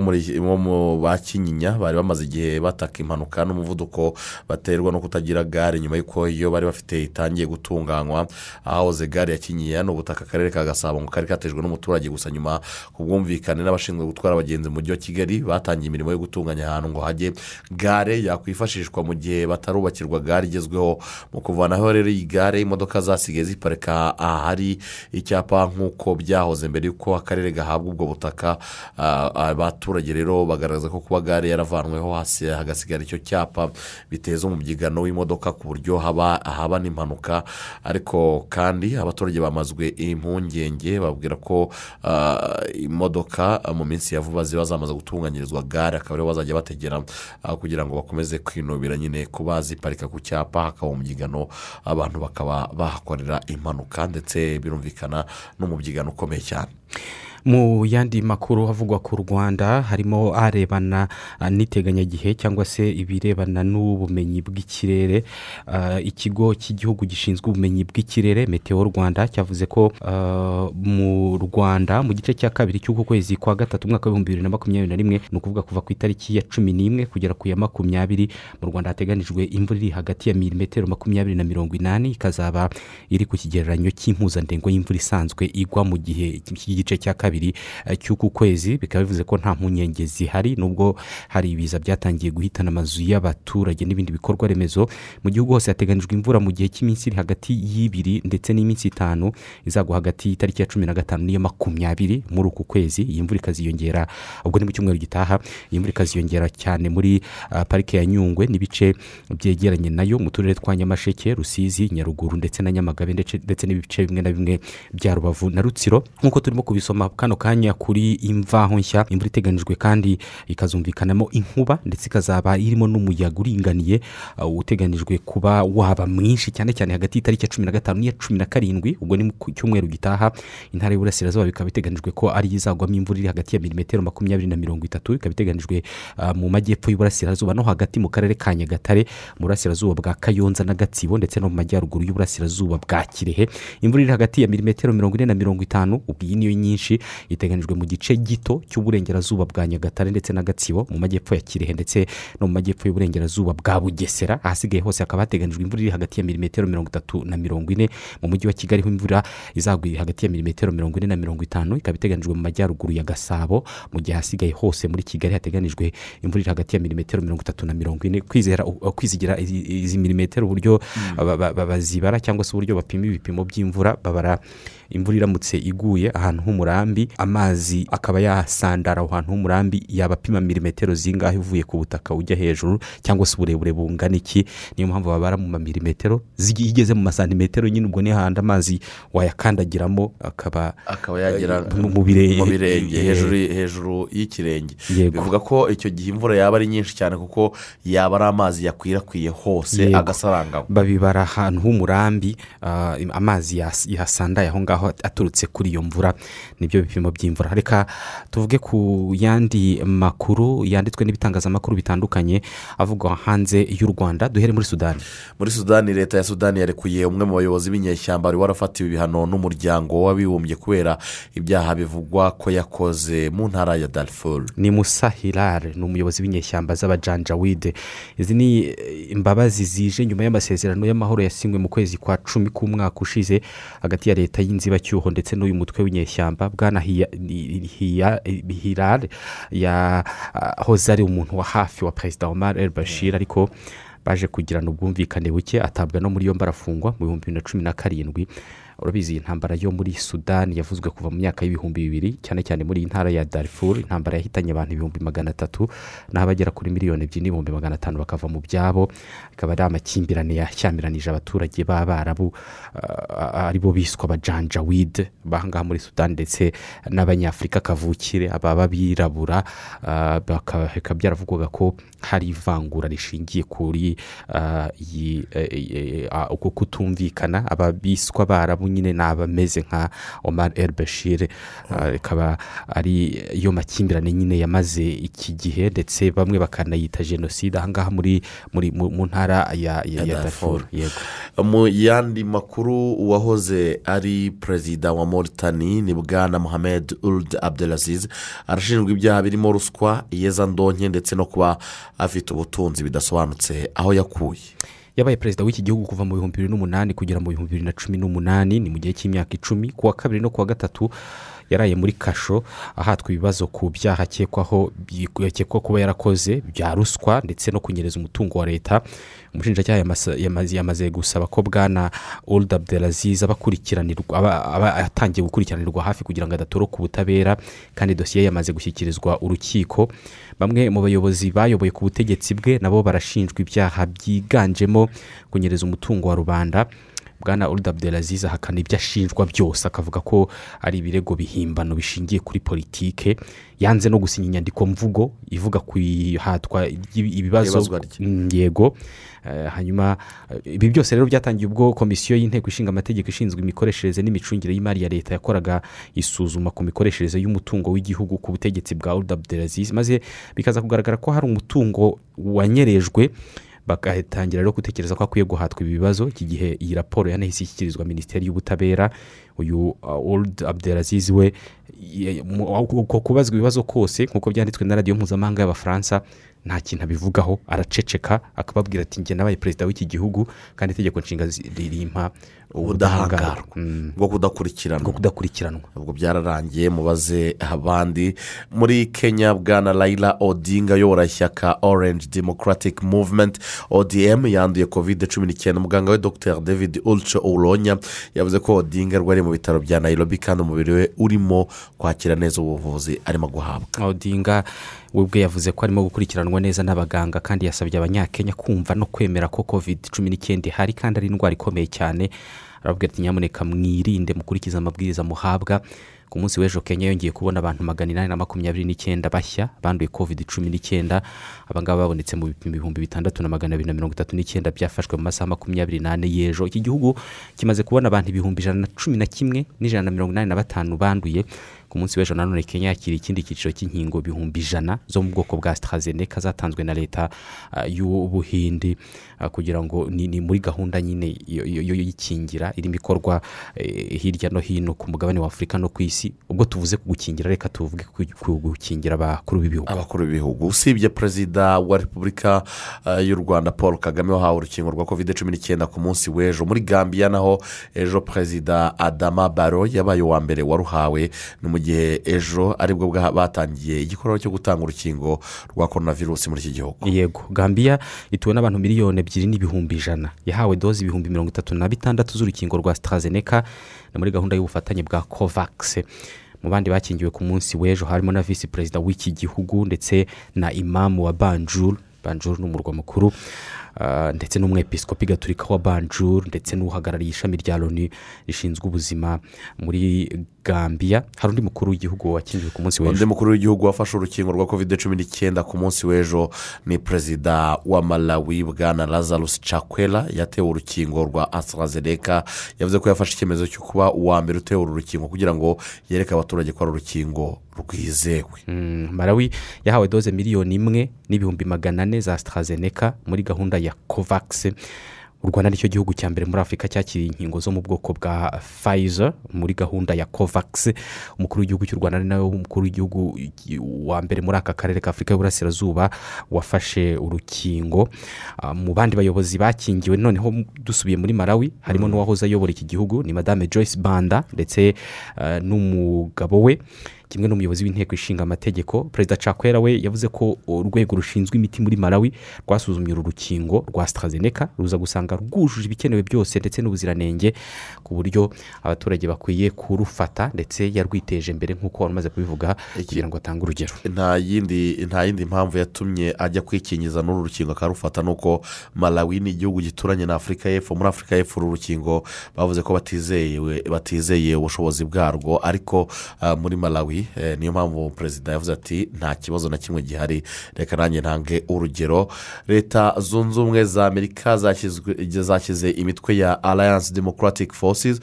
mu ba kinyinya bari bamaze igihe bataka impanuka n'umuvuduko baterwa no kutagira gare. Nyuma y'uko iyo bari bafite itangiye gutunganywa ahahoze gare ya kinyinya ni ubutaka akarere ka gasabo ngo kari katejwe n'umuturage gusa. Nyuma ku bwumvikane n'abashinzwe gutwara abagenzi mu mujyi wa kigali batangiye imirimo yo gutunganya ahantu ngo hajye gare yakwifashishwa mu gihe batarubakirwa gare igezweho. Mu kuvanaho rero iyi gare imodoka zasigaye ziparika ahari icyapa nk'uko byahoze mbere y'uko akarere gahabwa ubwo butaka abaturage rero bagaragaza ko kuba gare yaravanweho hasi hagasigara icyo cyapa biteza umubyigano w'imodoka ku buryo haba haba n'impanuka. Ariko kandi abaturage bamazwe impungenge babwira ko imodoka mu minsi ya vuba ziba zamaze gutunganyirizwa gare akaba ariho bazajya bategera kugira ngo bakomeze kwinubira nyine kuba ziparika ku cyapa hakaba umubyigano abantu bakaba bahakorera impanuka ndetse birumvikana n'umubyigano ukomeye cyane. Mu yandi makuru havugwa ku rwanda harimo arebana n'iteganyagihe cyangwa se ibirebana n'ubumenyi bw'ikirere. Ikigo cy'igihugu gishinzwe ubumenyi bw'ikirere meteo rwanda cyavuze ko mu rwanda mu gice cya kabiri cy'uku kwezi kwa gatatu umwaka w'ibihumbi bibiri na makumyabiri na rimwe ni ukuvuga kuva ku itariki ya cumi n'imwe kugera ku ya makumyabiri mu rwanda hateganijwe imvura iri hagati ya milimetero makumyabiri na mirongo inani ikazaba iri ku kigereranyo cy'impuzandengo y'imvura isanzwe igwa mu gihe cy'igice cya kabiri. Kabiri eh, cy'uku kwezi bikaba bivuze ko nta mpungenge zihari nubwo hari ibiza byatangiye guhitana amazu y'abaturage n'ibindi bikorwa remezo. Mu gihugu hose hateganyijwe imvura mu gihe cy'iminsi iri hagati y'ibiri ndetse n'iminsi itanu izagwa hagati y'itariki ya cumi na gatanu n'iya makumyabiri muri uku kwezi. Iyi mvura ikaziyongera ubwo ni mu cyumweru gitaha iyi mvura ikaziyongera cyane muri ah, parike ya nyungwe n'ibice byegeranye na yo mu turere twa nyamasheke rusizi nyaruguru ndetse na nyamagabe ndetse n'ibice bimwe na bimwe bya rubavu na rutsiro. Nk'uko turimo kubisoma kano kanya kuri imvaho nshya. Imvura iteganijwe kandi ikazumvikanamo inkuba ndetse ikazaba irimo n'umuyaga uringaniye uh, uteganijwe kuba waba mwinshi cyane cyane hagati y'itariki ya cumi na gatanu n'iya cumi na karindwi. Ubwo ni ku cyumweru gitaha. Intara y'uburasirazuba bikaba iteganijwe ko ari izagwamo imvura iri hagati ya milimetero makumyabiri na mirongo itatu. Ikaba iteganijwe uh, mu majyepfo y'uburasirazuba no hagati mu karere ka nyagatare mu burasirazuba bwa kayonza na gatsibo ndetse no mu majyaruguru y'uburasirazuba bwa kirehe. Imvura iri hagati ya milimetero mirongo ine na mirongo itanu. Ubwo iyi niyo nyinshi iteganijwe mu gice gito cy'uburengerazuba bwa nyagatare ndetse na gatsibo mu majyepfo ya kirehe ndetse no mu majyepfo y'uburengerazuba bwa bugesera. Ahasigaye hose hakaba hateganijwe imvura iri hagati ya milimetero mirongo itatu na mirongo ine. Mu mujyi wa kigali ho imvura izagwa hagati ya milimetero mirongo ine na mirongo itanu. Ikaba iteganijwe mu majyaruguru ya gasabo mu gihe ahasigaye hose muri kigali hateganijwe imvura iri hagati ya milimetero mirongo itatu na mirongo ine. Uh, kwizigira izi milimetero uburyo ba- bazibara cyangwa se uburyo bapima ibipimo by'imvura babara imvura iramutse iguye ahantu h'umurambi amazi akaba yasandara aho hantu h'umurambi yaba apima milimetero zingahe uvuye ku butaka ujya hejuru cyangwa se uburebure bungana iki. Niyo mpamvu babara mu mamilimetero igeze mu masantimetero nyine ubwo ni hahandi amazi wayakandagiramo akaba akaba yagera mu mu birenge. Eh, hejuru hejuru y'ikirenge. Bivuga ko icyo gihe imvura yaba ari nyinshi cyane kuko yaba ari amazi yakwirakwiye hose Yego. agasaranganywa. Babibara ahantu h'umurambi ah, amazi yas- yasandaye aho ngaho. Aturutse kuri iyo mvura ni byo bipimo by'imvura. Reka tuvuge ku yandi makuru yanditswe n'ibitangazamakuru bitandukanye avugwa hanze y'u rwanda duhere muri sudani muri sudani leta ya sudani yarekuye umwe mu bayobozi b'inyeshyamba wari warafatiwe ibihano n'umuryango w'abibumbye kubera ibyaha bivugwa ko yakoze mu ntara ya darifuru ni musa hilal ni umuyobozi w'inyeshyamba z'abajanjawide izi ni eh, imbabazi zije nyuma y'amasezerano y'amahoro yasinywe mu kwezi kwa cumi k'umwaka ushize hagati ya leta y'inzibacyuho ndetse n'uyu mutwe w'inyeshyamba bwana hilal yahoze ari umuntu wa hafi wa perezida omar el bashir ariko baje kugirana ubwumvikane buke atabwa no muri yombi arafungwa mu bihumbi bibiri na cumi na karindwi. Urabizi iyi ntambara yo muri sudani yavuzwe kuva mu myaka y'ibihumbi bibiri cyane cyane muri iyi ntara ya darifuru intambara yahitanye abantu ibihumbi magana atatu naho abagera kuri miliyoni ebyiri n'ibihumbi magana atanu bakava mu byabo. Akaba ari amakimbirane yashyamiranyije abaturage b'abarabu ah, ari bo biswa abajanjawide bahangaha muri sudani ndetse n'abanyafurika kavukire ababa birabura ah, bikaba byaravugwaga ko hari ivangura rishingiye kuri ah, eh, eh, ah, uku kutumvikana ababiswa barabu nyine ni abameze nka omar el bashir ah, ikaba ari yo makimbirane nyine yamaze iki gihe ndetse bamwe bakanayita jenoside ahangaha muri muri mu ntara ya darfur. Yego. Mu yandi makuru uwahoze ari perezida wa moritani ni bwana muhamed urud abdelaziz. Arashinjwa ibyaha birimo ruswa iyezandonke ndetse no kuba afite ubutunzi bidasobanutse aho yakuye. Yabaye perezida w'iki gihugu kuva mu bihumbi bibiri n'umunani kugera mu bihumbi bibiri na cumi n'umunani ni mu gihe cy'imyaka icumi ku wa kabiri no ku wa gatatu yaraye muri kasho ahatwa ibibazo ku byaha akekwaho akekwa kuba yarakoze bya ruswa ndetse no kunyereza umutungo wa leta. Umushinjacyaha yamaze gusaba ko bwana old abdelaziz aba atangiye gukurikiranirwa hafi kugira ngo adatoroka ubutabera kandi dosiye yamaze gushyikirizwa urukiko. Bamwe mu bayobozi bayoboye ku butegetsi bwe nabo barashinjwa ibyaha byiganjemo kunyereza umutungo wa rubanda. Bwana old abdelaziz ahakana ibyo ashinjwa byose akavuga ko ari ibirego bihimbano bishingiye kuri politike yanze no gusinya inyandiko mvugo ivuga ku ihatwa ibibazo. Mm, yego Eh, hanyuma eh, ibi byose rero byatangiye ubwo komisiyo y'inteko ishinga amategeko ishinzwe imikoreshereze n'imicungire y'imari ya leta yakoraga isuzuma ku mikoreshereze y'umutungo w'igihugu ku butegetsi bwa old abdelaziz maze bikaza kugaragara ko hari umutungo wanyerejwe bagatangira rero gutekereza ko akwiye guhatwa ibi bibazo. Iki gihe iyi raporo yanahise ishyikirizwa minisiteri y'ubutabera uyu uh, old abdelaziz we uko kubazwa ibibazo kose nk'uko byanditswe na radiyo mpuzamahanga y'abafaransa nta kintu abivugaho araceceka akababwira ati njye nabaye perezida w'iki gihugu kandi itegeko nshinga ririmpa ubudahangarwa bwo kudakurikiranwa. Bwo kudakurikiranwa. Ubwo byararangiye mubaze abandi. Muri kenya bwana Raila odinga ayobora ishyaka orange democratic movement odm yanduye covid cumi n'icyenda. Muganga we dr. David ulcho uronya yavuze ko odinga arwariye mu bitaro bya nairobi kandi umubiri we urimo kwakira neza ubuvuzi arimo guhabwa. Odinga we ubwe yavuze ko arimo gukurikiranwa neza n'abaganga kandi yasabye abanyakenya kumva no kwemera ko covid cumi n'icyenda ihari kandi ari indwara ikomeye cyane. Arababwira ati nyamuneka mwirinde mukurikize amabwiriza muhabwa. Ku munsi w'ejo kenya yongeye kubona abantu magana inani na makumyabiri n'icyenda bashya banduye covid cumi n'icyenda. Abangaba babonetse mu bipimo ibihumbi bitandatu na magana abiri na mirongo itatu n'icyenda byafashwe mu masaha makumyabiri n'ane y'ejo. Iki gihugu kimaze kubona abantu ibihumbi ijana na cumi na kimwe n'ijana na mirongo inani na batanu banduye. Ku munsi w'ejo nanone kenya yakira ikindi cyiciro cy'inkingo ibihumbi ijana zo mu bwoko bwa sitarazeneka zatanzwe na leta ah, y'ubuhindi ah, kugira ngo ni, muri gahunda nyine y'ikingira irimo ikorwa eh, hirya no hino ku mugabane wa afurika no ku isi. Ubwo tuvuze ku gukingira reka tuvuge ku gukingira abakuru b'ibihugu. Abakuru b'ibihugu. Usibye perezida wa repubulika eh, y'u rwanda paul kagame wahawe urukingo rwa covid cumi n'icyenda ku munsi w'ejo. Muri gambia naho ejo perezida adama baro yabaye uwa mbere waruhawe mu gihe ejo ari bwo batangiye igikorwa cyo gutanga urukingo rwa korona virusi muri iki gihugu. Yego gambia ituwe n'abantu miliyoni ebyiri n'ibihumbi ijana. Yahawe doze ibihumbi mirongo itatu na bitandatu z'urukingo rwa sitarazeneka ni muri gahunda y'ubufatanye bwa kovakisi mu bandi bakingiwe ku munsi w'ejo harimo na visi perezida w'iki gihugu ndetse na imamu wa banjuru banjuru ni umurwa mukuru. Ndetse n'umwepisikopi gaturika wa banjuru ndetse n'uhagarariye ishami rya loni rishinzwe ubuzima muri gambia. Hari undi mukuru w'igihugu wakingiwe ku munsi undi w'ejo. mukuru w'igihugu wafashe urukingo rwa covid cumi n'icyenda ku munsi w'ejo ni perezida wa malawi bwana lazarus cakwera yatewe urukingo rwa AstraZeneca. Yavuze ko yafashe icyemezo cyo kuba uwa mbere utewe uru rukingo kugira ngo yereke abaturage ko ari urukingo rwizewe. Mm, malawi yahawe doze miliyoni imwe n'ibihumbi magana ane za sitarazeneka muri gahunda ya kovakisi u rwanda ni cyo gihugu cya mbere muri afurika cyakiriye inkingo zo mu bwoko bwa fayiza muri gahunda ya kovakisi umukuru w'igihugu cy'u rwanda ni nawe umukuru w'igihugu wa mbere muri aka karere ka afurika y'uburasirazuba wafashe urukingo. Ah, mu bandi bayobozi bakingiwe noneho dusubiye muri malawi harimo n'uwahoze ayobora iki gihugu ni madame joyce banda ndetse ah, n'umugabo we. Kimwe n'umuyobozi w'inteko ishinga amategeko perezida cakwera we yavuze ko urwego rushinzwe imiti muri malawi rwasuzumye uru rukingo rwa sitarazeneka ruza gusanga rwujuje ibikenewe byose ndetse n'ubuziranenge ku buryo abaturage bakwiye kurufata ndetse yarwiteje imbere nk'uko wari umaze kubivuga kugira ngo atange urugero. Nta yindi nta yindi mpamvu yatumye ajya kwikingiza n'uru rukingo akarufata ni uko malawi ni igihugu gituranye na afurika y'epfo muri afurika y'epfo uru rukingo bavuze ko batizeye ubushobozi bwarwo ariko ah, muri malawi eh, niyo mpamvu perezida yavuze ati nta kibazo na kimwe gihari reka nanjye ntange urugero leta zunze ubumwe za amerika zashyize imitwe ya alliance democratic forces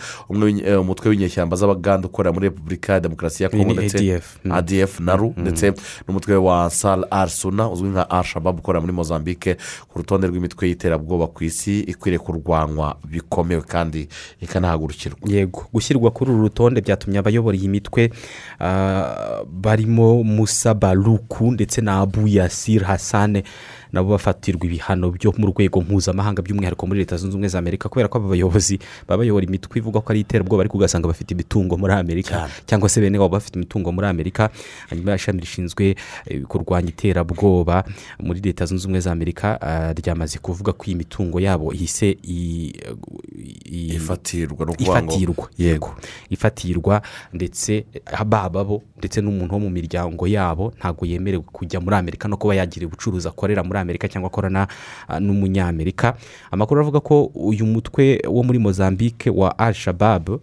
eh, umutwe w'inyeshyamba z'abaganda ukorera muri repubulika ya demokarasi ya kongo ndetse ADF. Mm. adf naru Mm. ndetse n'umutwe wa sal arsuna uzwi nka arshabab ukorera muri mozambique ku rutonde rw'imitwe y'iterabwoba ku isi ikwiriye kurwanywa bikomewe kandi ikanahagurukirwa yego gushyirwa kuri uru rutonde byatumye abayobora iyi mitwe ah, barimo musa baruku ndetse na abu yasir hasane nabo bafatirwa ibihano byo mu rwego mpuzamahanga by'umwihariko muri leta zunze ubumwe za amerika kubera ko aba bayobozi baba bayobora imitwe ivuga ko ari iterabwoba ariko ugasanga bafite imitungo muri amerika cyangwa se bene wabo bafite imitungo muri amerika. Hanyuma ishami rishinzwe eh, kurwanya iterabwoba muri leta zunze ubumwe za amerika ah, ryamaze kuvuga ko iyi mitungo yabo ihise ifatirwa yego. Ifatirwa ndetse baba bo ndetse n'umuntu wo mu miryango yabo ntabwo yemerewe kujya muri amerika no kuba yagira ubucuruzi akorera muri amerika. Cyangwa akorana ah, n'umunyamerika. Amakuru avuga ko uyu mutwe wo muri mozambique wa al shabab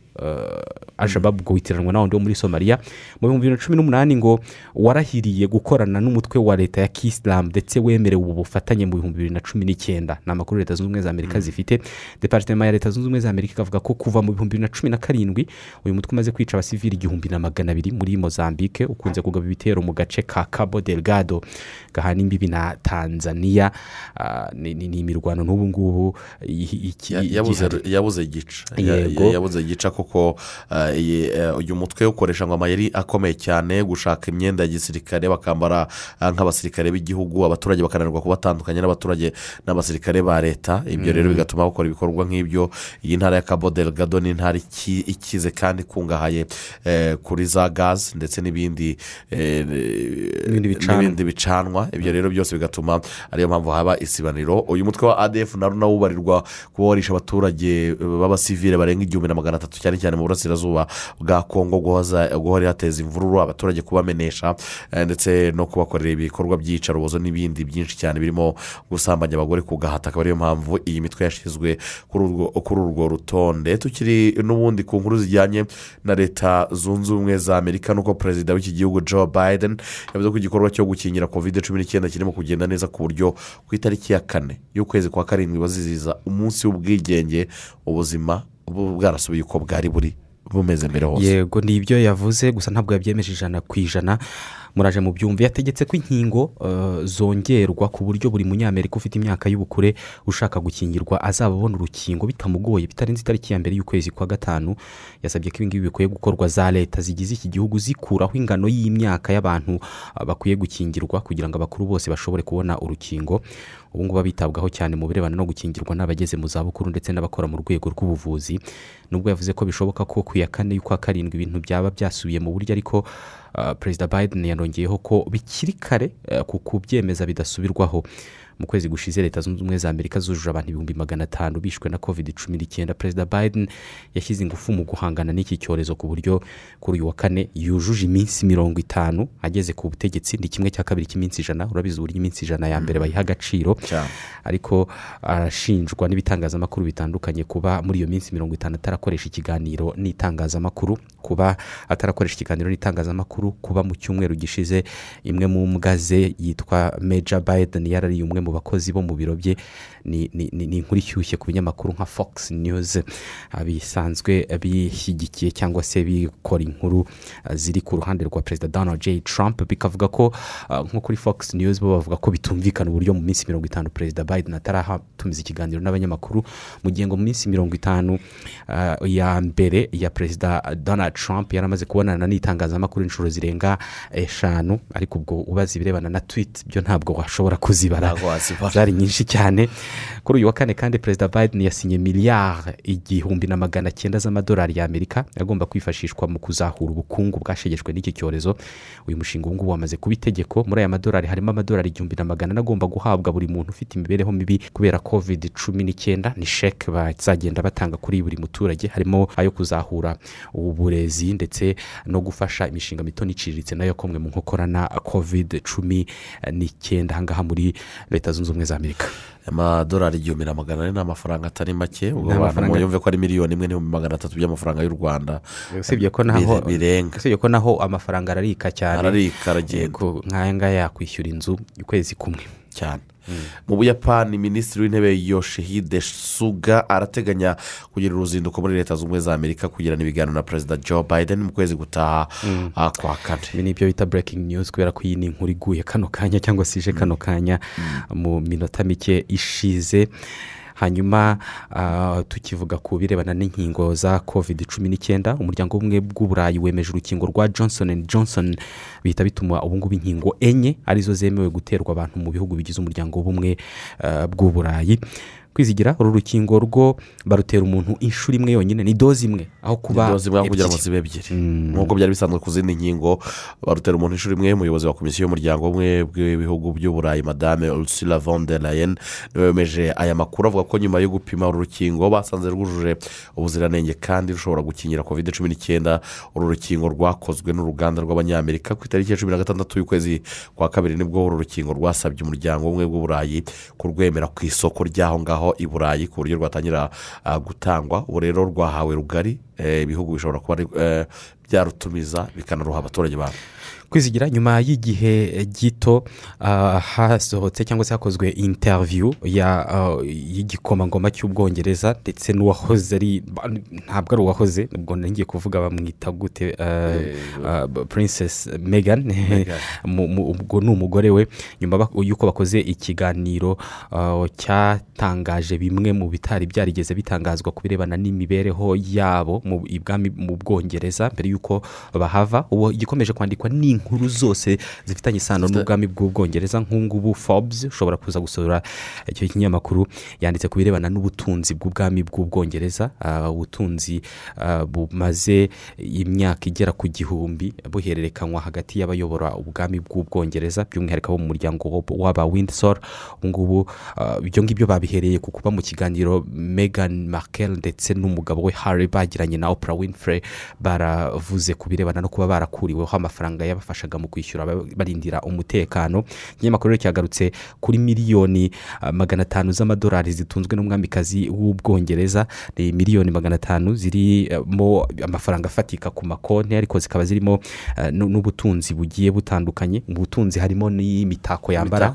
shabab ubwo witiranwa na wundi wo muri somaliya mu bihumbi bibiri na cumi n'umunani ngo warahiriye gukorana n'umutwe wa leta ya kisilamu ndetse wemerewe ubu bufatanye mu bihumbi bibiri na cumi n'icyenda. Ni amakuru leta zunze ubumwe za amerika zifite. Deparitema ya leta zunze ubumwe za amerika ikavuga ko kuva mu bihumbi bibiri na cumi na karindwi uyu mutwe umaze kwica abasivili igihumbi na magana abiri muri mozambique ukunze kugaba ibitero mu gace ka cabo delgado gahana imbibi na tanzania. Ah, ni imirwano n'ubu ngubu yabuze igihari. yabuze gica Ya- Yego. ya- yabuze gica kuko eh, eh, uyu mutwe ukoresha ngo amayeri akomeye cyane gushaka imyenda ya gisirikare bakambara ah, nk'abasirikare b'igihugu abaturage bakananirwa kubatandukanya n'abaturage n'abasirikare ba leta ibyo rero Mm. bigatuma bakora ibikorwa nk'ibyo iyi ntara ya cabo delgado ni intara iki- ikize kandi ikungahaye eh, kuri za gazi ndetse n'ibindi eh, N'ibindi bicanwa. ibyo rero byose bigatuma ariyo mpamvu haba isibaniro uyu mutwe wa adf nawo ubarirwa kuba warisha abaturage eh, b'abasivile barenga igihumbi na magana atatu cyane cyane mu burasirazuba bwa kongo guhora hateza imvururu abaturage kubamenesha eh, ndetse no kubakorera ibikorwa by'iyicarubozo n'ibindi byinshi cyane birimo gusambanya abagore ku gahata akaba ariyo mpamvu iyi mitwe yashyizwe kuri urwo rutonde. Tukiri n'ubundi ku nkuru zijyanye na leta zunze ubumwe za amerika nuko perezida w'iki gihugu joe biden yavuze ko igikorwa cyo gukingira covid cumi n'icyenda kirimo kugenda neza ku buryo ku itariki ya kane y'ukwezi kwa karindwi bazizihiza umunsi w'ubwigenge ubuzima bu- bwarasubiye uko bwari buri bumeze mbere hose. Yego ni ibyo yavuze gusa ntabwo yabyemeje ijana ku ijana. Muraje mu byumvi yategetse ko inkingo eh, zongerwa ku buryo buri munyamerika ufite imyaka y'ubukure ushaka gukingirwa azaba abona urukingo bitamugoye bitarenze itariki ya mbere y'ukwezi kwa gatanu. Yasabye ko ibingibi bikwiye gukorwa za leta zigize iki gihugu zikuraho ingano y'imyaka y'abantu ah, bakwiye gukingirwa kugira ngo abakuru bose bashobore kubona urukingo. Ubu ngubu bitabwaho cyane mu birebana no gukingirwa n'abageze mu zabukuru ndetse n'abakora mu rwego rw'ubuvuzi nubwo yavuze ko bishoboka ko ku ya kane y'ukwa karindwi ibintu byaba byasubiye mu buryo ariko ah, perezida biden yanongeyeho ko bikiri kare eh, ku kubyemeza bidasubirwaho. Mu kwezi gushize leta zunze ubumwe za amerika zujuje abantu ibihumbi magana atanu bishwe na covid cumi n'icyenda. Perezida biden yashyize ingufu mu guhangana n'iki cyorezo ku buryo kuri uyu wa kane yujuje iminsi mirongo itanu ageze ku butegetsi. Ni kimwe cya kabiri cy'iminsi ijana. Urabizi uburyo iminsi ijana ya mbere bayiha agaciro. Ariko arashinjwa n'ibitangazamakuru bitandukanye kuba muri iyo minsi mirongo itanu atarakoresha ikiganiro n'itangazamakuru kuba atarakoresha ikiganiro n'itangazamakuru kuba mu cyumweru gishize imwe mu mbwa ze yitwa meja biden yarariye umwe mu bakozi bo mu biro bye ni inkuru ishyushye ku binyamakuru nka fox news. Ah, bisanzwe bishyigikiye cyangwa se bikora inkuru ah, ziri ku ruhande rwa perezida donald j. Trump. Bikavuga ko ah, nko kuri fox news bo bavuga ko bitumvikana uburyo mu minsi mirongo itanu perezida biden atarahatumiza ikiganiro n'abanyamakuru mu gihe ngo mu minsi mirongo itanu ya mbere ya perezida donald trump yari amaze kubonana n'itangazamakuru inshuro zirenga eshanu ariko ubwo ubaza ibirebana na twit byo ntabwo washobora kuzibara. Zari nyinshi cyane. Kuri uyu wa kane kandi perezida biden yasinye miliyari igihumbi na magana cyenda z'amadolari y'amerika agomba kwifashishwa mu kuzahura ubukungu bwashegeshwe n'iki cyorezo. Uyu mushinga ubu ngubu wamaze kuba itegeko. Muri aya madolari harimo amadolari igihumbi na magana agomba guhabwa buri muntu ufite imibereho mibi kubera covid cumi n'icyenda. Ni sheke bazagenda batanga kuri buri muturage. Harimo ayo kuzahura uburezi ndetse no gufasha imishinga mito n'iciriritse na yo yakomwe mu nkokora na covid cumi n'icyenda. Ahangaha muri leta zunze ubumwe za amerika. Amadolari igihumbi na magana ane ni amafaranga atari make. Ubwo abantu muyumve ko ari miliyoni imwe n'ibihumbi magana atatu by'amafaranga y'u rwanda. Usibye ko naho Bire- birenga. usibye ko naho amafaranga ararika cyane. Ararika, aragenda. Nk'aya ngaya yakwishyura inzu ukwezi kumwe. Cyane. Mu buyapani minisitiri w'intebe yoshihide suga arateganya kugira uruzinduko muri leta zunze ubumwe za amerika kugirana ibiganiro na perezida joe biden mu kwezi gutaha ah, kwa kane. Ibi ni ibyo bita breaking news kubera ko iyi ni inkuru iguye kano kanya cyangwa se ije kano kanya mu minota mike ishize. Hanyuma ah, tukivuga ku birebana n'inkingo za covid cumi n'icyenda umuryango w'ubumwe bw'uburayi wemeje urukingo rwa johnson and johnson bihita bituma ubungubu inkingo enye ari zo zemewe guterwa abantu mu bihugu bigize umuryango w'ubumwe ah, bw'uburayi kwizigira uru rukingo rwo barutera umuntu inshuro imwe yonyine ni doze imwe. Aho kuba kugira ngo zibe ebyiri. Nk'uko byari bisanzwe ku zindi nkingo barutera umuntu inshuro imwe umuyobozi wa komisiyo y'umuryango umwe bw'ibihugu by'uburayi madame ursula von der leyen ni we wemeje aya makuru avuga ko nyuma yo gupima uru rukingo basanze rwujuje ubuziranenge kandi rushobora gukingira covid cumi n'icyenda. Uru rukingo rwakozwe n'uruganda rw'abanyamerika ku itariki ya cumi na gatandatu y'ukwezi kwa kabiri ni bwo uru rukingo rwasabye umuryango umwe bw'uburayi kurwemera ku isoko ry'aho ngaho. I burayi ku buryo rwatangira gutangwa. Ubu rero rwahawe rugari eh, ibihugu bishobora kuba eh, byarutumiza bikanaruha abaturage babo. Kwizigira nyuma y'igihe gito ah, hasohotse cyangwa se hakozwe interiviyu ah, y'igikomangoma cy'ubwongereza ndetse n'uwahoze ari ntabwo ari uwahoze ubwo ngiye kuvuga bamwita gute ah, princess megan Meghan. Mu- mu- ubwo ni umugore we. Nyuma y'uko bakoze ikiganiro cyatangaje bimwe mu bitari byarigeze bitangazwa ku birebana n'imibereho yabo mu bwongereza mbere y'uko bahava ubu igikomeje kwandikwa n'inkuru zose zifitanye isano n'ubwami bw'ubwongereza nk'ubu forbes ushobora kuza gusura icyo kinyamakuru yanditse ku birebana n'ubutunzi bw'ubwami bw'ubwongereza. Ah, ubutunzi ah, bumaze imyaka igera ku gihumbi buhererekanywa hagati y'abayobora ubwami bw'ubwongereza by'umwihariko abo mu muryango w'ab- w'aba windsor. Ubu ngubu ah, ibyo ngibyo babihereye ku kuba mu kiganiro megan markel ndetse n'umugabo we harry bagiranye na oprah winfrey baravuze ku birebana no kuba barakuriweho amafaranga yabafashaga mu kwishyura ba- barindira umutekano. Ikinyamakuru cyagarutse kuri miliyoni ah, magana atanu z'amadolari zitunzwe n'umwamikazi w'ubwongereza. Ni miliyoni magana atanu zirimo amafaranga afatika ku makonti ariko zikaba zirimo ah, nu- n'ubutunzi bugiye butandukanye. Mu butunzi harimo n'imitako yambara.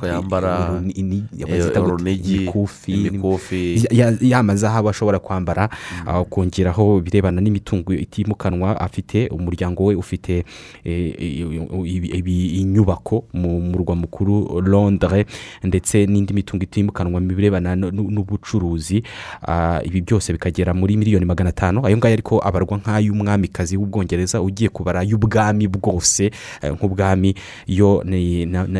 Eh, imikufi imikufi. ya- ya- ya mazahabu ashobora kwambara ah, kongeraho ibirebana n'imitungo itimukanwa afite umuryango we ufite eh, ibi- inyubako mu murwa mukuru londres ndetse n'indi mitungo itimukanwa mu birebana n'ubucuruzi. Ah, ibi byose bikagera muri miliyoni magana atanu. Ayo ngayo ariko abarwa nk'ay'umwamikazi w'ubwongereza ugiye kubara ay'ubwami bwose. Eh, nk'ubwami yo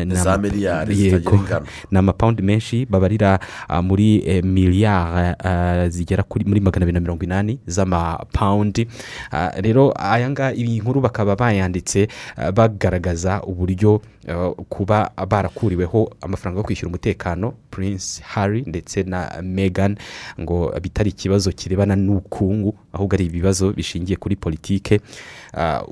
Za miliyari zitagira ingano. ni amapawundi menshi babarira ah, muri eh, miliyari ah, zigera muri magana abiri na mirongo inani z'amapawundi rero aya ngaya iyi nkuru bakaba bayanditse bagaragaza uburyo ah, kuba barakuriweho amafaranga yo kwishyura umutekano prince harry ndetse na megan ngo bitari ikibazo kirebana n'ubukungu ahubwo ari ibibazo bishingiye kuri politike.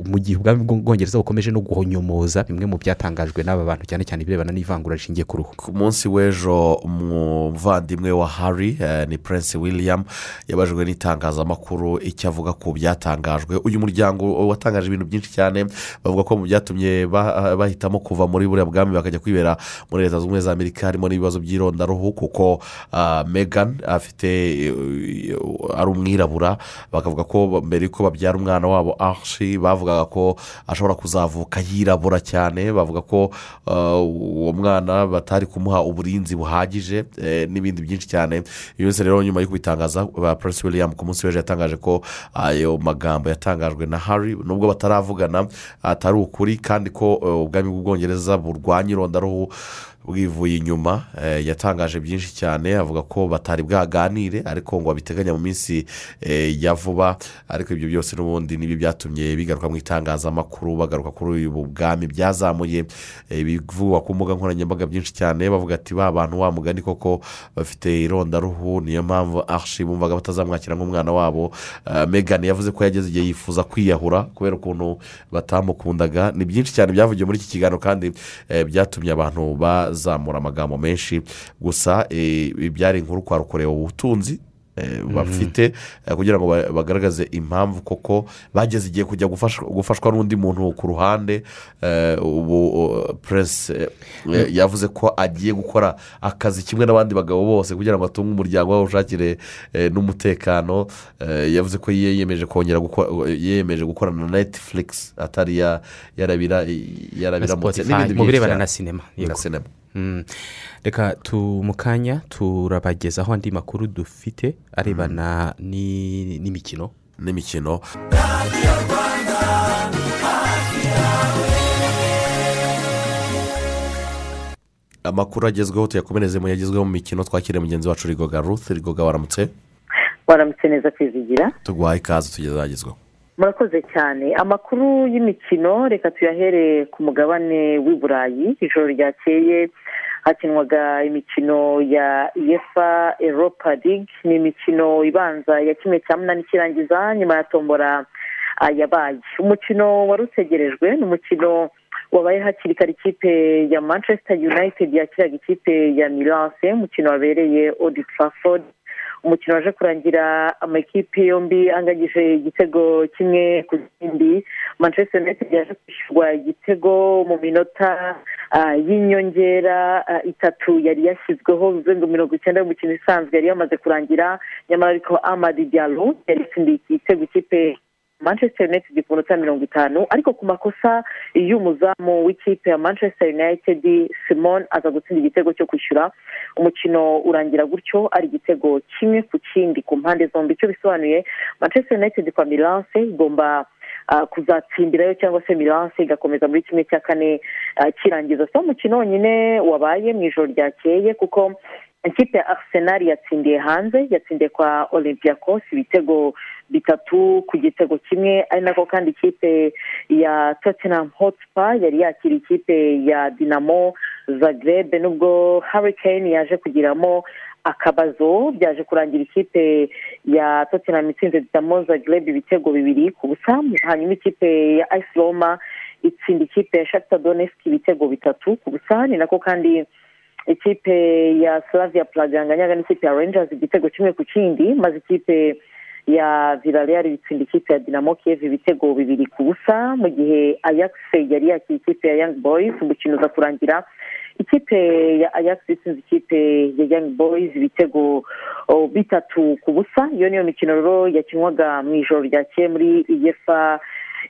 Mu gihe ubwami bw'ubwongereza bukomeje no guhonyomoza bimwe mu byatangajwe n'aba bantu cyane cyane ibirebana n'ivangura rishingiye ku ruhu. Ku munsi w'ejo umuvandimwe wa harry eh, ni prince william yabajijwe n'itangazamakuru icyo avuga ku byatangajwe. Uyu muryango watangaje ibintu byinshi cyane bavuga ko mu byatumye ba- bahitamo kuva muri buriya bwami bakajya kwibera muri leta zunze ubumwe za amerika harimo n'ibibazo by'irondaruhu kuko ah, megan afite eh, ari umwirabura bakavuga ko mbere y'uko babyara umwana wabo arshi bavugaga ko ashobora kuzavuka yirabura cyane bavuga ko ah, uwo mwana batari kumuha uburinzi buhagije eh, n'ibindi byinshi cyane. Iyo yose rero nyuma yo kubitangaza prince william ku munsi w'ejo yatangaje ko ayo magambo yatangajwe na harry nubwo bataravugana atari ukuri kandi ko eh, ubwami bw'ubwongereza burwanya irondaruhu bwivuye inyuma eh, yatangaje byinshi cyane avuga ko batari bwaganire ariko ngo babiteganya mu minsi eh, ya vuba ariko ibyo byose n'ubundi ni byo byatumye bigaruka mu itangazamakuru bagaruka kuri ubu bwami byazamuye eh, ibivugwa ku mbuga nkoranyambaga byinshi cyane bavuga ati ba bantu wa mugani koko bafite irondaruhu niyo mpamvu ashi bumvaga batazamwakira nk'umwana wabo. Eh, megan yavuze ko yageze igihe yifuza kwiyahura kubera ukuntu batamukundaga ni byinshi cyane byavugiwe muri iki kiganiro kandi eh, byatumye abantu bazamura amagambo menshi. Gusa ibyari inkuru kwa rukorewe ubutunzi eh, bafite eh, kugira ngo ba- bagaragaze impamvu koko bageze igihe kujya gufashwa n'undi muntu ku ruhande ubu prince eh, yavuze ko agiye gukora akazi kimwe n'abandi bagabo bose kugira ngo atunge umuryango we awushakire eh, n'umutekano. Yavuze ko yiyemeje kongera gukora yiyemeje gukorana na netflix atari ya- yarabira Spotify, mu birebana na sinema Mm. reka tu mu kanya turabagezaho andi makuru dufite arebana ni- n'imikino. N'imikino. Amakuru agezweho tuyakomereze mu yagezweho mu mikino. Twakiriye mugenzi wacu rigoga ruth. Rigoga waramutse? Waramutse neza kwizigira. Tuguhaye ikaze tugeze ahagezweho. Murakoze cyane. Amakuru y'imikino reka tuyahere ku mugabane w'i burayi. Ijoro ryakeye hakinwaga imikino ya efa eropa League. Ni imikino ibanza ya kimwe cya munani kirangiza nyuma ya tombora yabaye umukino wari utegerejwe ni umukino wabaye hakiri kare ikipe ya manchester united yakiraga ikipe ya mirase umukino wabereye odi trafford. Umukino waje kurangira amakipe yombi angagije igitego kimwe ku kindi. Manchester united yaje kwishyurwa igitego mu minota ah, y'inyongera ah, itatu yari yashyizweho bivuze ngo mirongo icyenda y'umukino isanzwe yari yamaze kurangira. Nyamara ariko amadi diallo yari yatsindiye igitego ikipe manchester united ku minota mirongo itanu ariko ku makosa y'umuzamu w'ikipe ya manchester united simon aza gutsinda igitego cyo kwishyura. Umukino urangira gutyo ari igitego kimwe ku kindi. Ku mpande zombi icyo bisobanuye manchester united kwa milanse igomba ah, kuzatsindirayo cyangwa se milanse igakomeza muri kimwe cya kane ah, kirangiza. Si umukino wonyine wabaye mu ijoro ryakeye kuko ikipe ya arsenal yatsindiye hanze yatsindiye kwa olympiacos ibitego bitatu ku gitego kimwe. Ari nako kandi ikipe ya tottenham hotspur yari yakira ikipe ya dinamo zagreb. Nubwo hurricane yaje kugiramo akabazo byaje kurangira ikipe ya tottenham itsinze dinamo zagreb ibitego bibiri ku busa. Hanyuma ikipe ya ice roma itsinda ikipe ya shakhtar donetsk ibitego bitatu ku busa. Ni nako kandi ikipe ya slavia praga n'ikipe ya rangers igitego kimwe ku kindi maze ikipe ya villarreal itsinda ikipe ya dinamo kiev ibitego bibiri ku busa mu gihe ajax yari yakira ikipe ya young boys umukino uza kurangira ikipe ya ajax itsinze ikipe ya young boys ibitego bitatu ku busa. Iyo niyo mikino rero yakinwaga mu ijoro ryakeye muri iyefa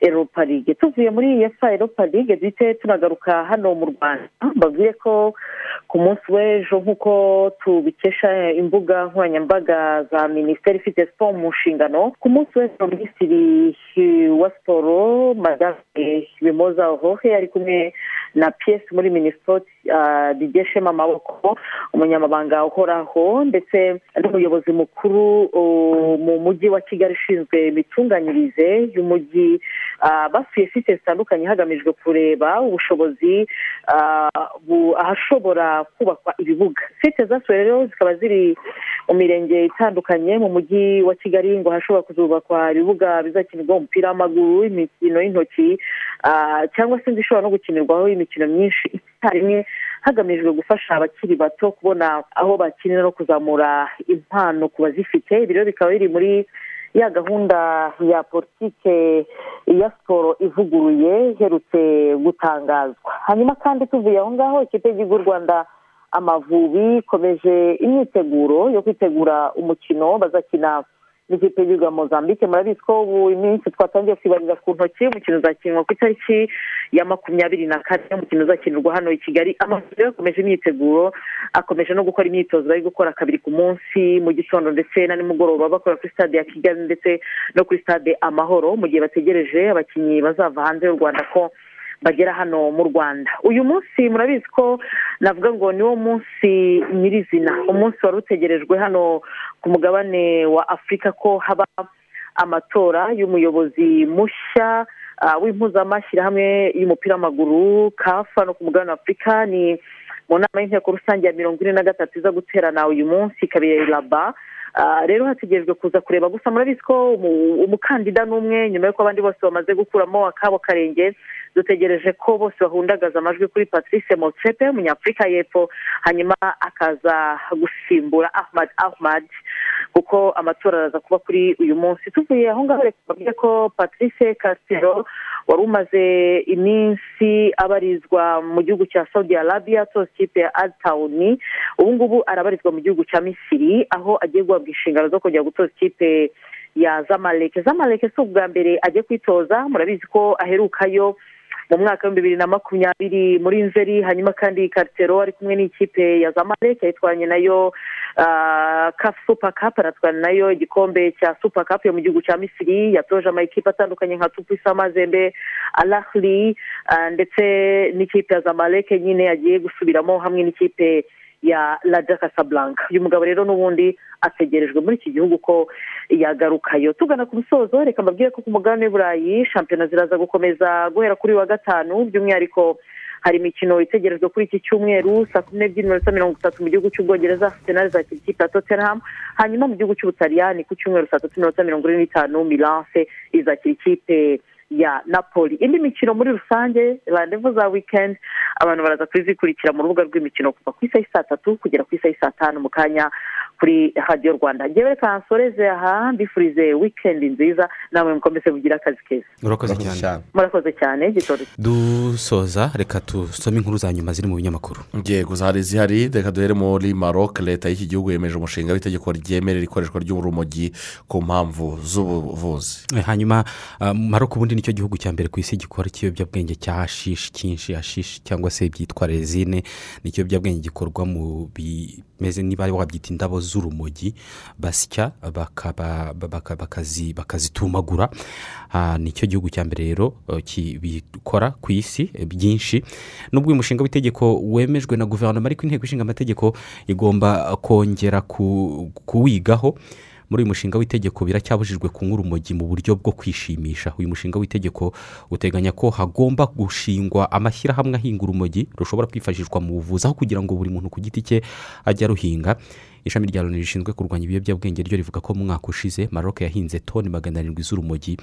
eropa ligue tuvuye muri efa eropa ligue duhite tunagaruka hano mu rwanda. Mbabwire ko ku munsi w'ejo nk'uko tubikesha imbuga nkoranyambaga za minisiteri ifite siporo mu nshingano ku munsi w'ejo minisitiri wa siporo madame bimoza hohe ari kumwe na piyesi muri minisipoti didier shema amaboko umunyamabanga uhoraho ndetse n'umuyobozi mukuru uh, mu mujyi wa kigali ushinzwe imitunganyirize y'umujyi. Ah, basuye site zitandukanye hagamijwe kureba ubushobozi ah, bu- ahashobora kubakwa ibibuga. Site zasuwe rero zikaba ziri mu mirenge itandukanye mu mujyi wa kigali ngo hashobora kuzubakwa ibibuga bizakinirwaho umupira w'amaguru imikino y'intoki cyangwa se indi ishobora no gukinirwaho imikino myinshi. Icyarimwe hagamijwe gufasha abakiri bato kubona aho bakinira no kuzamura impano ku bazifite. Ibi rero bikaba biri muri ya gahunda ya politike ya siporo ivuguruye iherutse gutangazwa. Hanyuma kandi tuvuye aho ngaho ikipe y'igihugu y'u rwanda amavubi ikomeje imyiteguro yo kwitegura umukino bazakina n'ikipe y'igihugu mozambique murabizi ko ubu iminsi twatangiye kwibarira ku ntoki umukino uzakinwa ku itariki ya makumyabiri na kane umukino uzakinirwa hano i kigali amavubi rero akomeje imyiteguro akomeje no gukora imyitozo bari gukora kabiri ku munsi mu gitondo ndetse na nimugoroba bakora kuri stade ya kigali ndetse no kuri stade amahoro. Mu gihe bategereje abakinnyi bazava hanze y'u rwanda ko bagera hano mu rwanda. Uyu munsi murabizi ko navuga ngo niwo munsi nyirizina. Umunsi wari utegerejwe hano ku mugabane wa afurika ko haba amatora y'umuyobozi mushya ah, w'impuzamashyirahamwe y'umupira w'amaguru kafa no ku mugabane wa afurika ni mu nama y'inteko rusange ya mirongo ine na gatatu iza guterana uyu munsi ikabera iraba Ah, rero hategerejwe kuza kureba. Gusa murabizi ko umu- umukandida n'umwe nyuma y'uko abandi bose bamaze gukuramo akabo karenge dutegereje ko bose bahundagaza amajwi kuri patrice motsepe umunyafurika y'epfo hanyuma akaza gusimbura ahmad ahmad kuko amatora araza kuba kuri uyu munsi. Tuvuye aho ngaho reka mbabwire ko patrice casiro wari umaze iminsi abarizwa mu gihugu cya saudi arabia atoza ikipe ya adtawuni ubu ngubu arabarizwa mu gihugu cya misiri aho agiye guhabwa inshingano zo kongera gutoza ikipe ya zamaleke zamaleke si ubwa mbere agiye kwitoza murabizi ko aherukayo. Mu mwaka w'ibihumbi bibiri na makumyabiri muri nzeri hanyuma kandi karitero ari kumwe n'ikipe ya zamalek yayitwanye na yo kafu supa kapu aratwara na yo igikombe cya supa kapu yo mu gihugu cya misiri yatoje amakipe atandukanye nka tupisa mazembe alahli ndetse n'ikipe ya zamalek nyine yagiye gusubiramo hamwe n'ikipe ya raja casablanca. Uyu mugabo rero n'ubundi ategerejwe muri iki gihugu ko yagarukayo. Tugana ku musozo reka mbabwire ko ku mugabane w'iburayi shampiyona ziraza gukomeza guhera kuri wa gatanu by'umwihariko hari imikino itegerejwe kuri iki cyumweru saa kumi n'ebyiri n'iminota mirongo itatu mu gihugu cy'ubwongereza arsenal zakira ikipe ya tottenham hanyuma mu gihugu cy'ubutaliyani ku cyumweru saa tatu n'iminota mirongo ine n'itanu milanse izakira ikipe ya napoli. Indi mikino muri rusange randevu za wikendi abantu baraza kuzikurikira mu rubuga rw'imikino kuva ku isaha saa tatu kugera ku isaha saa tanu mu kanya. Kuri radiyo rwanda. Ngewe reka nsoreze aha mbifurize wikendi nziza namwe mukomeze mugire akazi keza. Urakoze cyane. murakoze cyane dusoza reka dusome inkuru za nyuma ziri mu binyamakuru. Yego zari zihari reka duhere muri maroc leta y'iki gihugu yemeje umushinga w'itegeko ryemerera ikoreshwa ry'urumogi ku mpamvu z'ubuvuzi. Eh, hanyuma ah, Maroc ubundi ni cyo gihugu cya mbere ku isi gikora ikiyobyabwenge cya hashishi cyinshi hashishi cyangwa se byitwa rezine ni ikiyobyabwenge gikorwa mu bimeze niba wabyita indabo z'urumogi basya bakazitumagura. Ah, ni cyo gihugu cya mbere rero eh, kibikora ku isi eh, byinshi. Nubwo uyu mushinga w'itegeko wemejwe na guverinoma ariko inteko ishinga amategeko igomba kongera ku- kuwigaho muri uyu mushinga w'itegeko biracyabujijwe kunywa urumogi mu buryo bwo kwishimisha. Uyu mushinga w'itegeko uteganya ko hagomba gushingwa amashyirahamwe ahinga urumogi rushobora kwifashishwa mu buvuzi aho kugira ngo buri muntu ku giti cye ajye aruhinga. Ishami rya loni rishinzwe kurwanya ibiyobyabwenge ryo rivuga ko mu mwaka ushize maroc yahinze toni magana arindwi z'urumogi.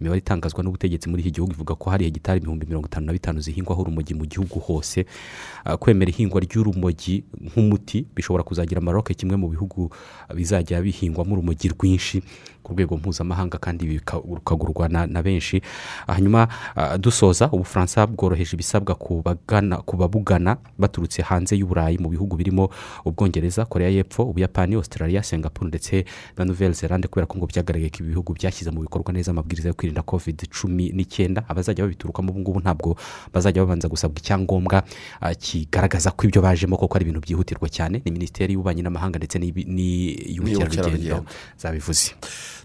Imibare itangazwa n'ubutegetsi muri iki gihugu ivuga ko hari hegitari ibihumbi mirongo itanu na bitanu zihingwaho urumogi mu gihugu hose. Ah, kwemera ihingwa ry'urumogi nk'umuti bishobora kuzagira maroc kimwe mu bihugu bizajya bihingwamo urumogi rwinshi ku rwego mpuzamahanga kandi bika- rukagurwa na, benshi. Hanyuma ah, dusoza ubufaransa bworoheje ibisabwa ku babugana baturutse hanze y'uburayi mu bihugu birimo ubwongereza korea y'epfo ubuyapani australia singapore ndetse na nouvelle zelande kubera ko ngo byagaragaye ko ibi bihugu byashyize mu bikorwa neza amabwiriza yo kwirinda covid cumi n'icyenda abazajya babiturukamo ubu ngubu ntabwo bazajya babanza gusabwa icyangombwa ah, kigaragaza ko ibyo bajemo koko ari ibintu byihutirwa cyane. Ni minisiteri y'ububanyi n'amahanga ndetse n'iy'ubukerarugendo zabivuze.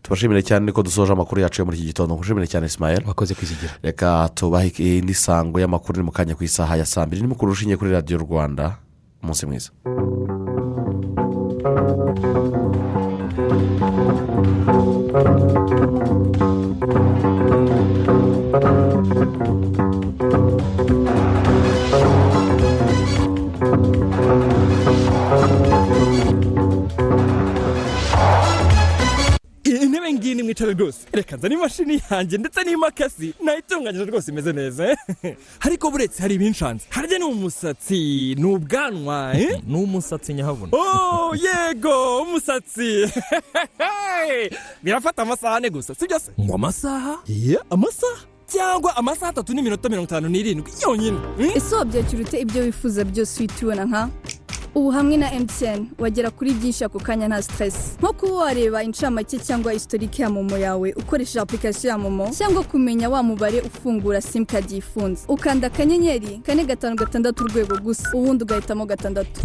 Tubashimire cyane ko dusoje amakuru yacu yo muri iki gitondo. Ngushimire cyane isimayeli wakoze kwizigira. Reka tubahe indi sango y'amakuru iri mu kanya ku isaha ya saa mbiri. N'umukuru ushingiye kuri radiyo rwanda. Umunsi mwiza. Iyi ntebe ngiyi ni mwicare rwose. Reka nzane imashini yanjye ndetse n'imakasi. Nayitunganyije rwose imeze neza ariko buretse hari ibinshanze. Harya ni umusatsi ni ubwanwa eh? ni umusatsi nyahabona. Oh yego umusatsi. Birafata amasaha ane gusa sibyo se? Ngo amasaha? Amasaha? Cyangwa amasaha atatu n'iminota mirongo itanu n'irindwi. Yonyine ese wabyakira ute ibyo wifuza byose uhita ubibona nka? Ubu hamwe na emutiyeni wagera kuri byinshi ako kanya nta siteresi nko kuba wareba incamake cyangwa isitorike ya momo yawe ukoresheje apurikasiyo ya momo cyangwa kumenya wa mubare ufungura simukadi yifunze. Ukanda akanyenyeri kane gatanu gatandatu urwego gusa ubundi ugahitamo gatandatu.